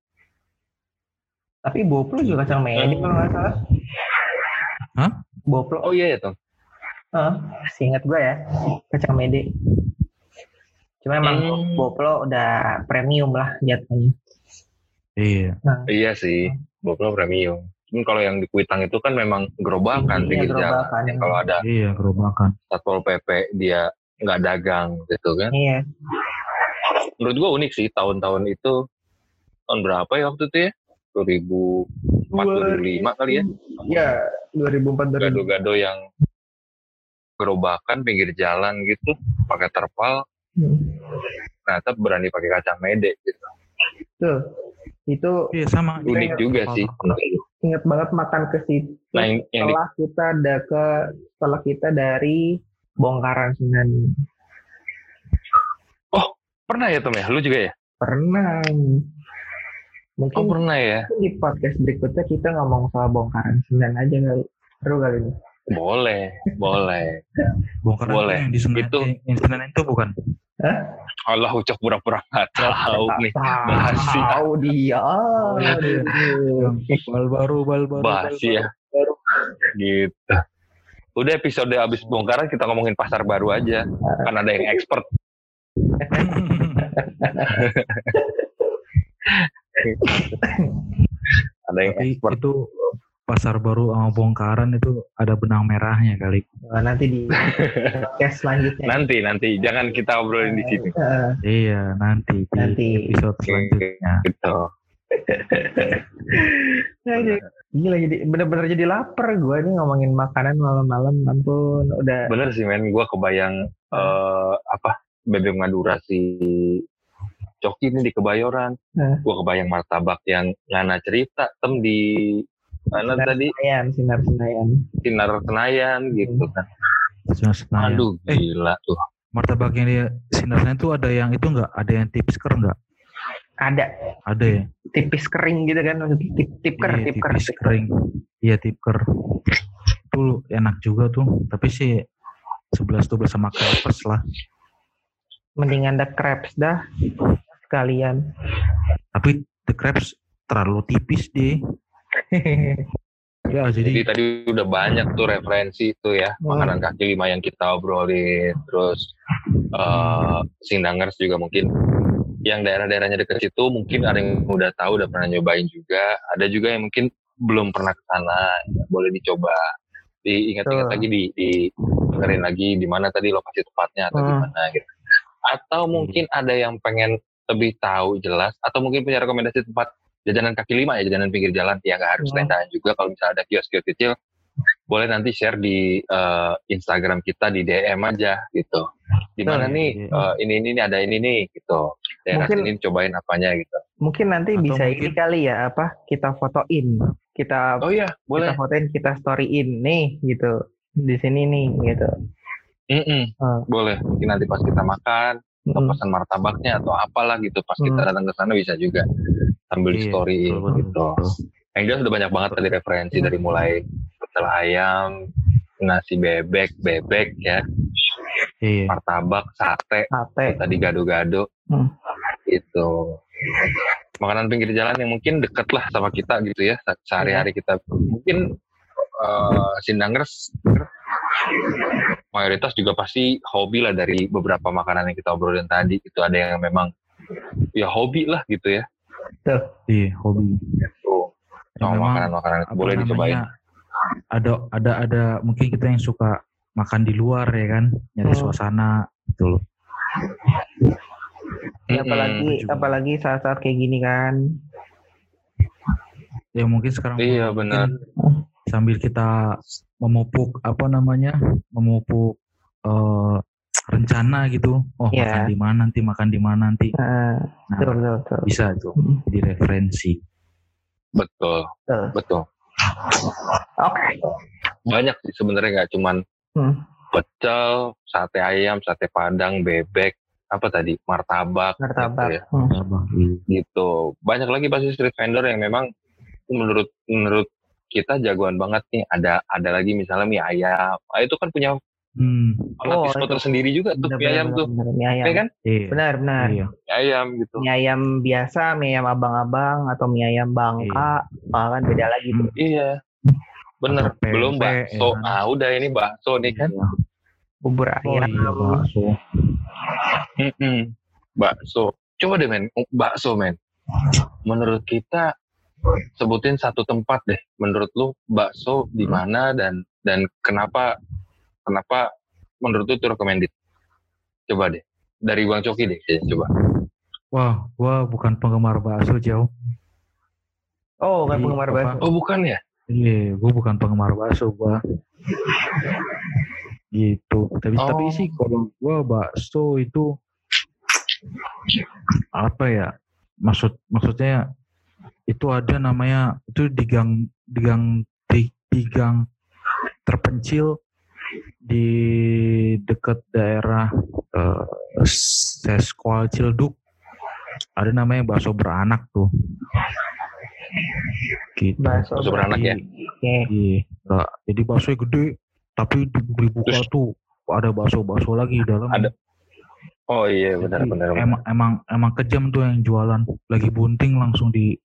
Tapi boplo juga kacang mede kalau nggak salah. Hah? Boplo, Oh iya ya, Tom. seingat gue ya, kacang mede. Cuma emang Hmm. boplo udah premium lah jatuhnya. Iya. Nah, Iya sih. Boplo premium. Cuman kalau yang di Kuitang itu kan memang gerobakan Iya, pinggir jalan. gerobakan. Yang kalau ada Iya, gerobakan. satpol pp dia nggak dagang gitu kan. iya. Menurut gua unik sih tahun-tahun itu tahun berapa ya waktu itu ya? 2004 2005 kali ya. Iya, 2004 2005. Gado-gado yang gerobakan pinggir jalan gitu pakai terpal Hmm. ternyata berani pakai kacang mede gitu. Tuh, itu Iya sama. Unik juga sih. inget banget makan ke situ Nah yang, yang di, setelah kita ada ke setelah kita dari bongkaran Sunan pernah ya Tom ya? Lu juga ya? pernah mungkin Oh pernah ya? di podcast berikutnya kita ngomong soal bongkaran Sunan aja kali seru kali ini Boleh, boleh. Bongkaran Boleh. yang di Senen, Itu- yang Senen itu bukan? Allah ucap pura-pura nggak tahu nih. Basi. tahu dia Bal baru, bal baru. bal Basi ya. baru. Gitu. Udah episode abis bongkaran kita ngomongin pasar baru aja. Kan ada yang expert. Ada yang Tapi expert. itu pasar baru sama bongkaran itu ada benang merahnya kali. Nah, nanti di podcast selanjutnya Nanti, nanti. Jangan kita obrolin di sini. Iya, nanti di Nanti. episode selanjutnya. Gitu. Gila jadi bener-bener jadi lapar gue nih ngomongin makanan malam-malam ampun udah Bener sih men, gue kebayang eh apa bebek Madura si Coki ini di Kebayoran. Nah. Gue kebayang martabak yang Ngana cerita tem di mana Sinar tadi Senayan, sinar Senayan. Sinar Senayan gitu kan. Sinar Senayan. Aduh Eh. gila tuh. Martabak yang di Sinar Senayan tuh ada yang itu enggak? Ada yang tipsker enggak? Ada Ada ya? tipis kering gitu kan, maksudnya tip, tipker, Iya, tipker. tipis kering. Iya, tipker. Itu enak juga tuh. Tapi sih 11-12 sama crepes lah. Mendingan ada crepes dah sekalian. Tapi the crepes terlalu tipis deh. Ya, Jadi jadi tadi udah banyak tuh referensi tuh ya Hmm. makanan kaki lima yang kita obrolin. Terus eh Sindangers juga mungkin yang daerah-daerahnya dekat situ mungkin ada yang udah tahu udah pernah nyobain juga. Ada juga yang mungkin belum pernah ke sana. Ya, boleh dicoba. Diingat-ingat lagi di, di dengerin lagi di mana tadi lokasi tepatnya atau di Hmm. mana gitu. Atau mungkin ada yang pengen lebih tahu jelas atau mungkin punya rekomendasi tempat jajanan kaki lima ya jajanan pinggir jalan ya nggak harus Hmm. juga kalau misalnya ada kios-kios kecil boleh nanti share di eh, Instagram kita di DM aja gitu di mana Betul. nih Iya. eh, ini ini nih, ada ini nih gitu daerah Mungkin- sini cobain apanya gitu Mungkin nanti Atau bisa ini mungkin- kali ya apa kita fotoin, kita oh iya kita boleh fotoin, kita storyin nih gitu di sini nih gitu. Mm-mm. Hmm. boleh mungkin nanti pas kita makan atau Mm. pesan martabaknya atau apalah gitu pas kita Hmm. datang ke sana bisa juga sambil Iya, story betul, betul, gitu betul. yang jelas udah banyak banget tadi referensi Hmm. dari mulai pecel ayam nasi bebek bebek ya Iya. martabak sate sate. tadi gado-gado Hmm. itu makanan pinggir jalan yang mungkin deket lah sama kita gitu ya se- sehari-hari kita mungkin eh, Sindangers mayoritas juga pasti hobi lah dari beberapa makanan yang kita obrolin tadi itu ada yang memang ya hobi lah gitu ya Iya, hobi. tuh Ya, sama memang makanan-makanan apa boleh dicobain Ada ada ada mungkin kita yang suka makan di luar ya kan, nyari Hmm. suasana gitu loh. Ya, Mm-mm. apalagi juga. apalagi saat-saat kayak gini kan. Ya mungkin sekarang Iya, benar. Sambil kita memupuk apa namanya, memupuk eh, rencana gitu. Oh Iya. makan di mana nanti, makan di mana nanti. Nah, Nah, betul, betul, betul. bisa tuh jadi referensi. betul betul. betul Oke. banyak sih sebenarnya nggak cuman Hmm. pecel sate ayam sate padang bebek apa tadi martabak gitu Martabak. ya. Hmm. Abang. gitu banyak lagi pasti street vendor yang memang menurut menurut kita jagoan banget nih ada ada lagi misalnya mie ayam ah, itu kan punya Hmm, Oh, itu. sendiri juga tuh Benar, mie ayam benar, tuh benar, mie ayam. ya kan iya. Benar, benar. Iya. mie ayam gitu Mie ayam biasa, mie ayam abang-abang, atau mie ayam bangka, ah, kan beda lagi tuh. Hmm, iya bener Atau PMP, belum bakso ya ah udah ini bakso nih kan iya. Bubur Oh ayam. iya bakso. Mm-mm. bakso coba deh men bakso men menurut kita sebutin satu tempat deh menurut lu bakso di Hmm. mana dan dan kenapa kenapa menurut lu itu recommended coba deh dari Bang Coki deh coba Wah, gua bukan penggemar bakso jauh. Oh, kan Iya, penggemar apa? bakso. oh bukan ya Iya, gue bukan penggemar bakso gua. Gitu. Tapi Oh. tapi sih kalau gua bakso itu apa ya? Maksud maksudnya itu ada namanya itu di gang di gang di, di gang terpencil di dekat daerah eh, Seskual Cilduk ada namanya bakso beranak tuh gitu Bakso Bakso beranak ya? Oke. Iya, nggak. Jadi bakso gede, tapi di- dibuka Terus- tuh ada bakso-bakso lagi di dalam. Ada. oh iya Jadi benar benar benar. Emang emang emang kejam tuh yang jualan. Lagi bunting langsung di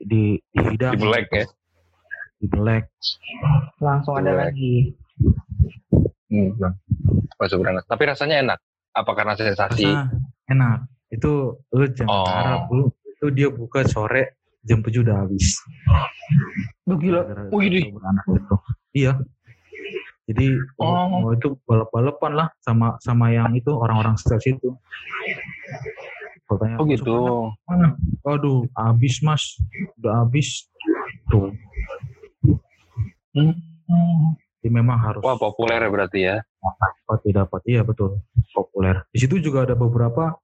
di di hidang. Di belek ya? Di belek. Langsung ada Boleh. lagi. Hmm, Bang. bakso beranak tapi rasanya enak apa karena sensasi Rasa enak. Itu lu jangan Oh. harap lu itu dia buka sore jam 7 udah habis. Duh gila. Gara-gara Wih, bakso di. beranak itu. Iya. Jadi Oh. oh, itu balap-balapan lah sama sama yang itu orang-orang setel situ. Pertanyaan Oh gitu. mana? Waduh, habis mas, udah habis. Tuh. Hmm. Jadi memang harus Wah populer ya berarti ya. dapat dapat iya betul populer. Di situ juga ada beberapa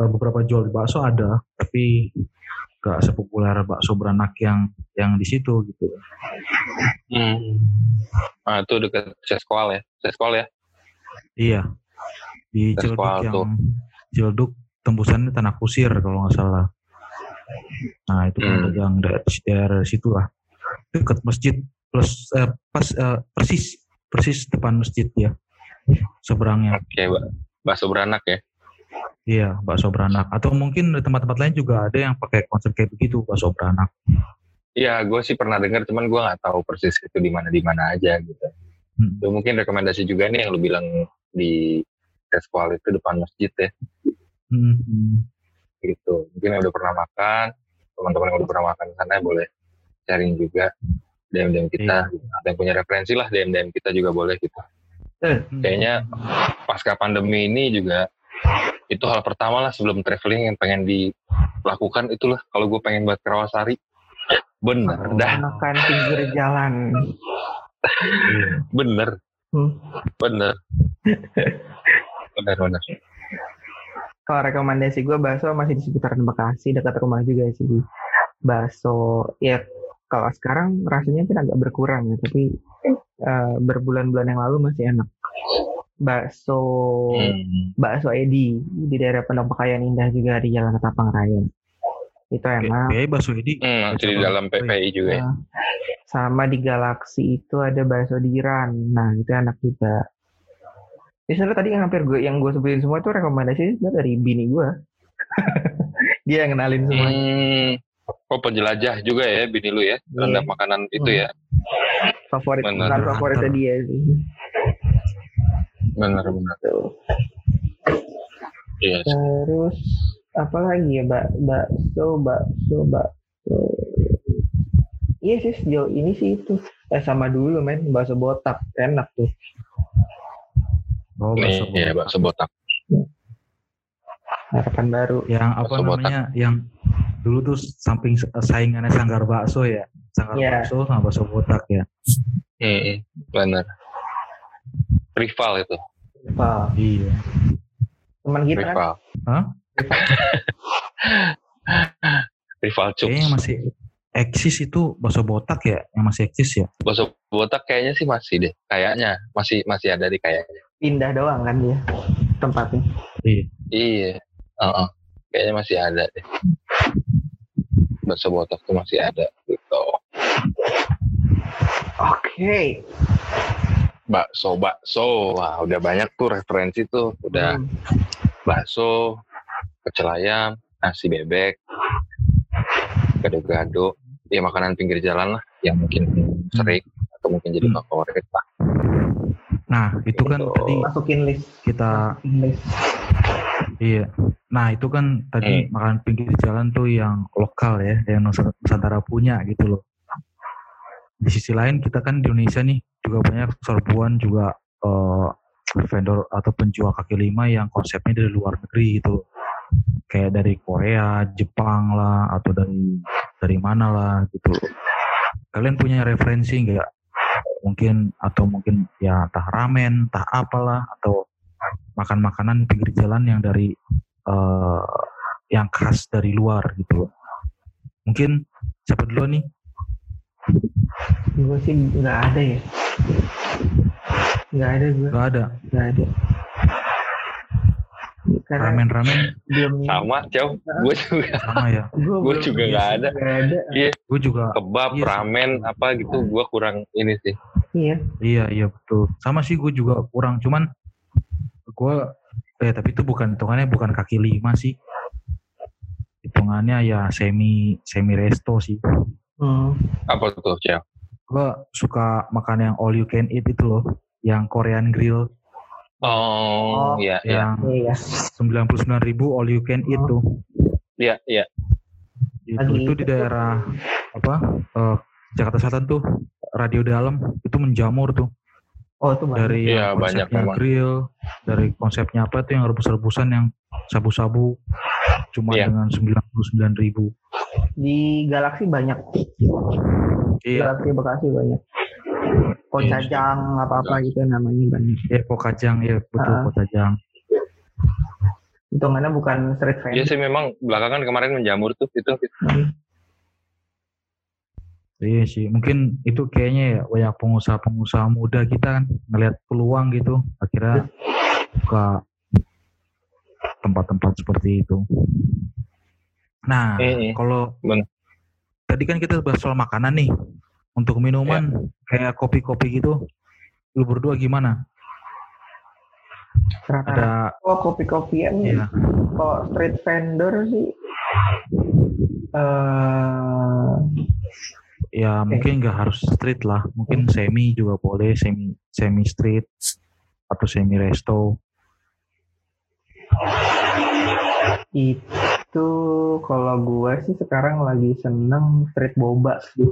eh, beberapa jual bakso ada, tapi gak sepopuler bakso beranak yang yang di situ gitu. Hmm. Nah itu dekat Seskual ya. Seskual ya. Iya. Di Tes Ciledug Kual yang tuh. Ciledug tembusannya tanah kusir kalau nggak salah. Nah itu kan Hmm. yang daerah, daerah situ lah. Dekat masjid plus eh, pas eh, persis persis depan masjid ya. Seberangnya. Oke, Mbak. Bakso beranak ya. Iya, bakso beranak. Atau mungkin di tempat-tempat lain juga ada yang pakai konsep kayak begitu, bakso beranak. Iya, gue sih pernah dengar, cuman gue nggak tahu persis itu di mana di mana aja gitu. Hmm. Itu mungkin rekomendasi juga nih yang lu bilang di Seskual itu depan masjid ya, Hmm, hmm. gitu. Mungkin yang udah pernah makan, teman-teman yang udah pernah makan di sana boleh sharing juga DM-DM kita. Ada yang punya referensi lah DM-DM kita juga boleh gitu. Eh, Kayaknya pasca pandemi ini juga itu hal pertama lah sebelum traveling yang pengen dilakukan itulah kalau gue pengen buat ke Rawasari. Bener Oh. dah, makan pinggir jalan. Bener, Hmm. bener. bener, bener. Kalau rekomendasi gue bakso masih di seputaran Bekasi dekat rumah juga sih. Bakso ya kalau sekarang rasanya kan agak berkurang ya, tapi eh, berbulan-bulan yang lalu masih enak. Bakso Hmm. bakso Edi di daerah Pondok Pekayan Indah juga di Jalan Ketapang Raya. Itu enak. kayak bakso ini. Hmm, itu di dalam PPI juga ya. Nah, sama di Galaksi itu ada bakso diran. Nah, itu enak juga. Jadi sebenarnya tadi yang hampir gue yang gue sebutin semua itu rekomendasi dari bini gue. Dia yang kenalin semuanya. Hmm. Oh penjelajah juga ya bini lu ya terhadap Iya. makanan itu Hmm. ya. Favorit bener. bukan favoritnya dia sih. Bener bener. Tuh. Iya. Terus apa lagi ya, Mbak? Bakso, bakso, bakso. Iya sih sejauh ini sih itu. Eh sama dulu men, bakso botak enak tuh. Oh, bakso iya botak. bakso botak. Harapan baru. Yang apa Bakso botak. namanya? Yang dulu tuh samping saingannya sanggar bakso ya. Sanggar Iya. bakso sama bakso botak ya. Hmm, bener. Rival itu, Wah, Iya. teman kita kan rival. Hah? Rival Kayaknya yang Cups. masih eksis itu bakso botak ya, yang masih eksis ya. Bakso botak kayaknya sih masih deh. Kayaknya masih masih ada di kayaknya. Pindah doang kan dia tempatnya. Iya. Iya. Heeh. Kayaknya masih ada deh. Bakso botak tuh masih ada gitu. Oke. Bakso bakso. Wah, udah banyak tuh referensi tuh. Udah Hmm. bakso, pecel ayam, nasi bebek, gado-gado, ya makanan pinggir jalan lah yang mungkin sering atau mungkin jadi Hmm. favorit lah. Nah, itu kan Gitu. tadi Masukin list. kita Masukin list. iya. Nah, itu kan tadi makanan pinggir jalan tuh yang lokal ya, yang Nusa- Nusantara punya gitu loh. Di sisi lain kita kan di Indonesia nih juga banyak serbuan juga eh, vendor atau penjual kaki lima yang konsepnya dari luar negeri gitu loh. Kayak dari Korea, Jepang lah, atau dari dari mana lah gitu loh. Kalian punya referensi nggak? Mungkin atau mungkin ya entah ramen, entah apalah atau makan makanan pinggir jalan yang dari eh, yang khas dari luar gitu. Mungkin siapa dulu nih? Gue sih nggak ada ya. Nggak ada gue. Gak ada Nggak ada. Karena ramen-ramen belum Sama, Cow. Gue juga sama ya. Gue Gua juga nggak ada. Ada. Gue juga kebab, Iya ramen, apa gitu. Gue kurang ini sih. Iya. iya iya betul. Sama sih gue juga kurang cuman gue eh tapi itu bukan hitungannya bukan kaki lima sih. Hitungannya ya semi semi resto sih. Hmm. Apa tuh, Cow? Gue suka makan yang all you can eat itu loh, yang Korean grill Oh, Oh, iya, iya. yang Iya. sembilan puluh sembilan ribu all you can eat Oh. tuh. Iya, iya. Itu, itu di daerah apa eh, Jakarta Selatan tuh radio dalam itu menjamur tuh Oh itu banyak. dari Iya, yang banyak konsepnya memang. grill dari konsepnya apa tuh yang rebus-rebusan yang sabu-sabu cuma Iya. dengan 99 ribu. Di Galaxy banyak. Iya, Galaxy Bekasi banyak. Kocajang apa-apa gitu namanya banyak. ya Kokajang ya betul Ah. Kokajang. Hitungannya bukan street Iya vendor. sih memang belakangan kemarin menjamur tuh itu. Iya sih, mungkin itu kayaknya ya banyak pengusaha-pengusaha muda kita kan ngelihat peluang gitu, akhirnya buka tempat-tempat seperti itu. Nah, Eh, kalau tadi kan kita bahas soal makanan nih, untuk minuman kayak kopi-kopi gitu, lu berdua gimana? Rata-rata Ada, oh, kopi-kopian ya, kalau street vendor sih eh ya mungkin nggak harus street lah, mungkin semi juga boleh, semi semi street atau semi resto. itu kalau gua sih sekarang lagi seneng street boba sih.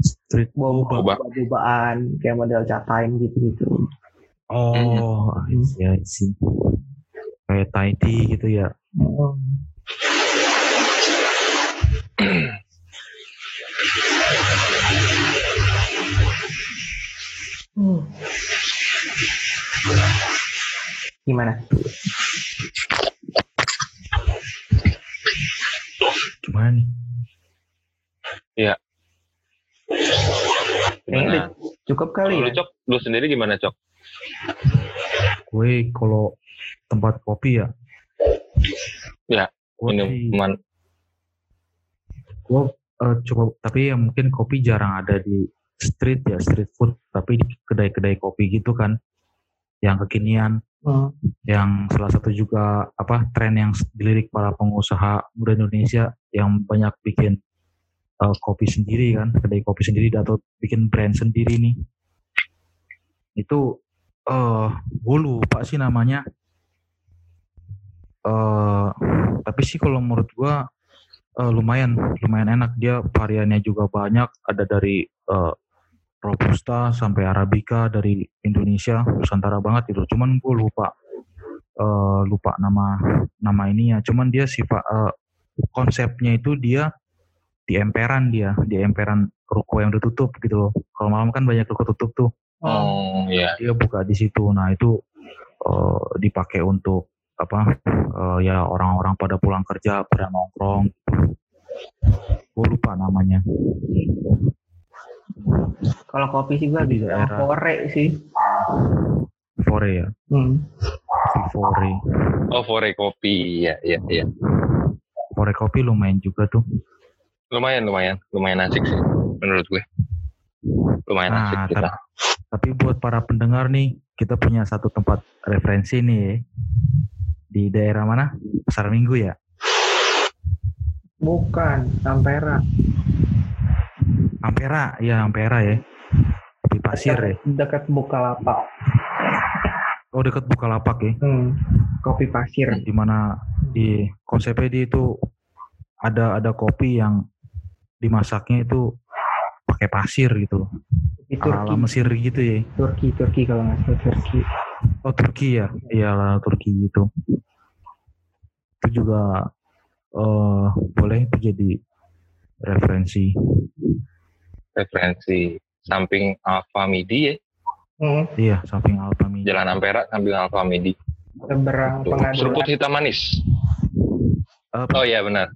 Street Boba, Boba. bobaan kayak model time gitu-gitu. Oh, iya sih. Kayak tea gitu ya. Oh. Hmm. Gimana? Gimana nih? Gimana? Cukup kali Lu ya? cok, lu sendiri gimana cok? Gue kalau tempat kopi ya. Ya, Gue Minuman gue eh, coba tapi ya mungkin kopi jarang ada di street ya street food tapi di kedai-kedai kopi gitu kan yang kekinian Hmm. yang salah satu juga apa tren yang dilirik para pengusaha muda Indonesia yang banyak bikin eh, kopi sendiri kan kedai kopi sendiri atau bikin brand sendiri nih. Itu eh gue lupa sih namanya. Eh tapi sih kalau menurut gua eh, lumayan lumayan enak. Dia variannya juga banyak. Ada dari eh, robusta sampai arabica dari Indonesia nusantara banget itu. Cuman gue lupa eh, lupa nama nama ininya. Cuman dia sifat eh, konsepnya itu dia di emperan dia di emperan ruko yang udah tutup gitu loh kalau malam kan banyak ruko tutup tuh Oh iya. dia buka di situ nah itu eh, dipakai untuk apa eh, ya orang-orang pada pulang kerja pada nongkrong gue lupa namanya Kalau kopi sih gua Di bisa daerah. Fore sih. Fore ya Hmm. kopi Fore Oh Fore kopi, iya iya iya. Fore kopi lumayan juga tuh Lumayan lumayan lumayan asik sih menurut gue. Lumayan Nah, asik kita. tapi, tapi buat para pendengar nih kita punya satu tempat referensi nih ya. di daerah mana pasar minggu ya Bukan, Tampera. Ampera ya Ampera ya di pasir ya Dekat Bukalapak. oh deket Bukalapak ya Hmm. Kopi pasir. di mana di konsepnya di itu ada ada kopi yang dimasaknya itu pakai pasir gitu loh. Di ala Turki. Mesir gitu ya Turki, Turki kalau nggak salah Turki. oh Turki ya iya ala Turki gitu itu juga eh boleh itu jadi referensi Referensi samping Alfa Midi ya, Hmm. iya samping Alpami Jalan Ampera samping Alfa Midi. Seberang Tuh, Seruput pengadilan. hitam manis. Eh, Oh iya benar.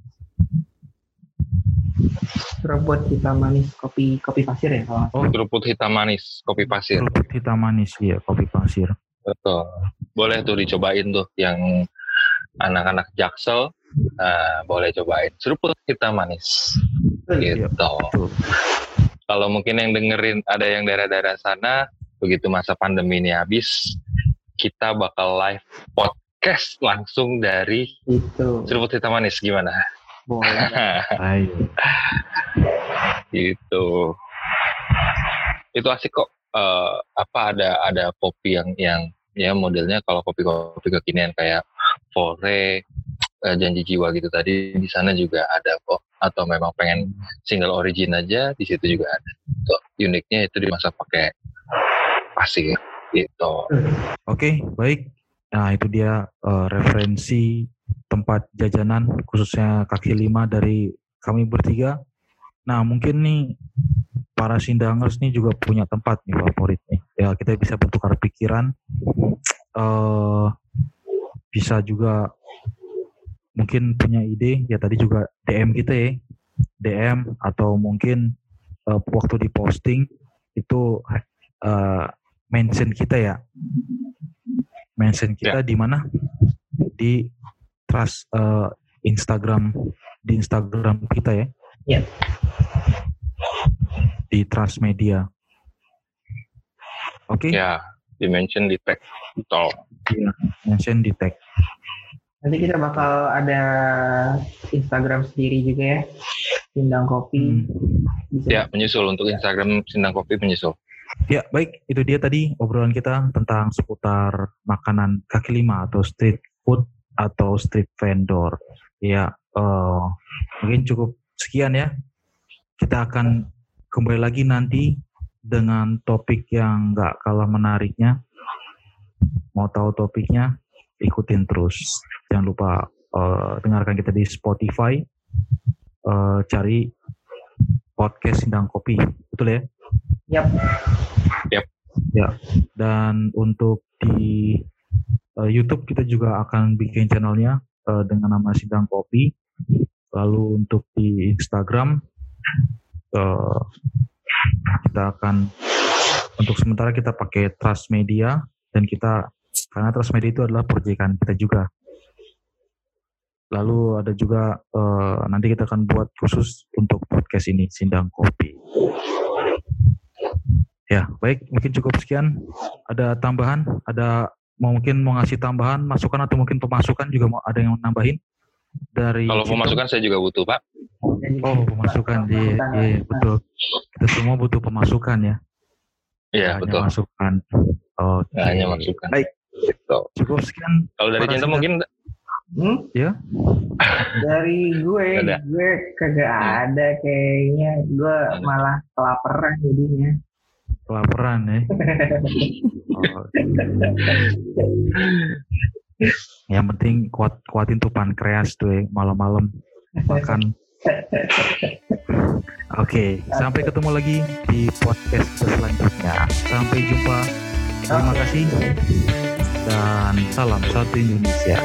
Seruput hitam manis kopi kopi pasir ya kalau oh Seruput hitam manis kopi pasir. kerupuk hitam manis ya kopi pasir Betul. Boleh tuh dicobain tuh yang anak-anak Jaksel. Nah, boleh cobain. Seruput hitam manis. Iya, Gitu. betul. Kalau mungkin yang dengerin ada yang daerah-daerah sana, begitu masa pandemi ini habis, kita bakal live podcast langsung dari Itu Seruput Hitam Manis. Gimana? Boleh. ayo gitu. Itu asik kok. Eh, apa ada ada kopi yang yang ya modelnya kalau kopi-kopi kekinian kayak Fore, eh, Janji Jiwa gitu tadi di sana juga ada kok. Atau memang pengen single origin aja di situ juga ada. Tuh, uniknya itu dimasak pakai pasir gitu. Oke, baik. Nah itu dia uh, referensi tempat jajanan khususnya kaki lima dari kami bertiga. Nah mungkin nih para sindangers nih juga punya tempat nih favorit nih. Ya kita bisa bertukar pikiran. Uh, bisa juga mungkin punya ide ya tadi juga DM kita ya DM atau mungkin uh, waktu di posting itu uh, mention kita ya mention kita ya. di mana di trust uh, Instagram di Instagram kita ya ya di Trust Media oke okay? ya di mention di tag betul ya mention di tag Nanti kita bakal ada Instagram sendiri juga ya, Sindang Kopi. Hmm. Bisa. Ya, menyusul untuk Instagram Sindang Kopi menyusul. Ya, baik. Itu dia tadi obrolan kita tentang seputar makanan kaki lima atau street food atau street vendor. Ya, uh, mungkin cukup sekian ya. Kita akan kembali lagi nanti dengan topik yang nggak kalah menariknya. Mau tahu topiknya? ikutin terus. Jangan lupa uh, dengarkan kita di Spotify. Uh, cari podcast Sindang Kopi, betul ya? Yap. Yap. Ya. Dan untuk di uh, YouTube kita juga akan bikin channelnya uh, dengan nama Sindang Kopi. Lalu untuk di Instagram uh, kita akan untuk sementara kita pakai Trust Media dan kita karena Transmedia itu adalah proyekan kita juga. Lalu ada juga uh, nanti kita akan buat khusus untuk podcast ini Sindang Kopi. Ya, baik, mungkin cukup sekian. Ada tambahan, ada mau mungkin mau ngasih tambahan, masukan atau mungkin pemasukan juga mau ada yang nambahin dari Kalau pemasukan saya juga butuh, Pak. Oh, pemasukan. Iya, iya, betul. Kita semua butuh pemasukan ya. Iya, betul. Masukan. Oh, okay. hanya masukan. Baik. Gitu. Cukup sekian. Kalau dari cinta mungkin Hmm? Ya. Dari gue, gue kagak hmm. ada kayaknya. Gue malah kelaparan jadinya. Kelaparan ya. oh. Yang penting kuat kuatin tuh pankreas tuh ya, malam-malam makan. Oke, okay, sampai ketemu lagi di podcast selanjutnya. Sampai jumpa. Terima kasih dan salam satu Indonesia.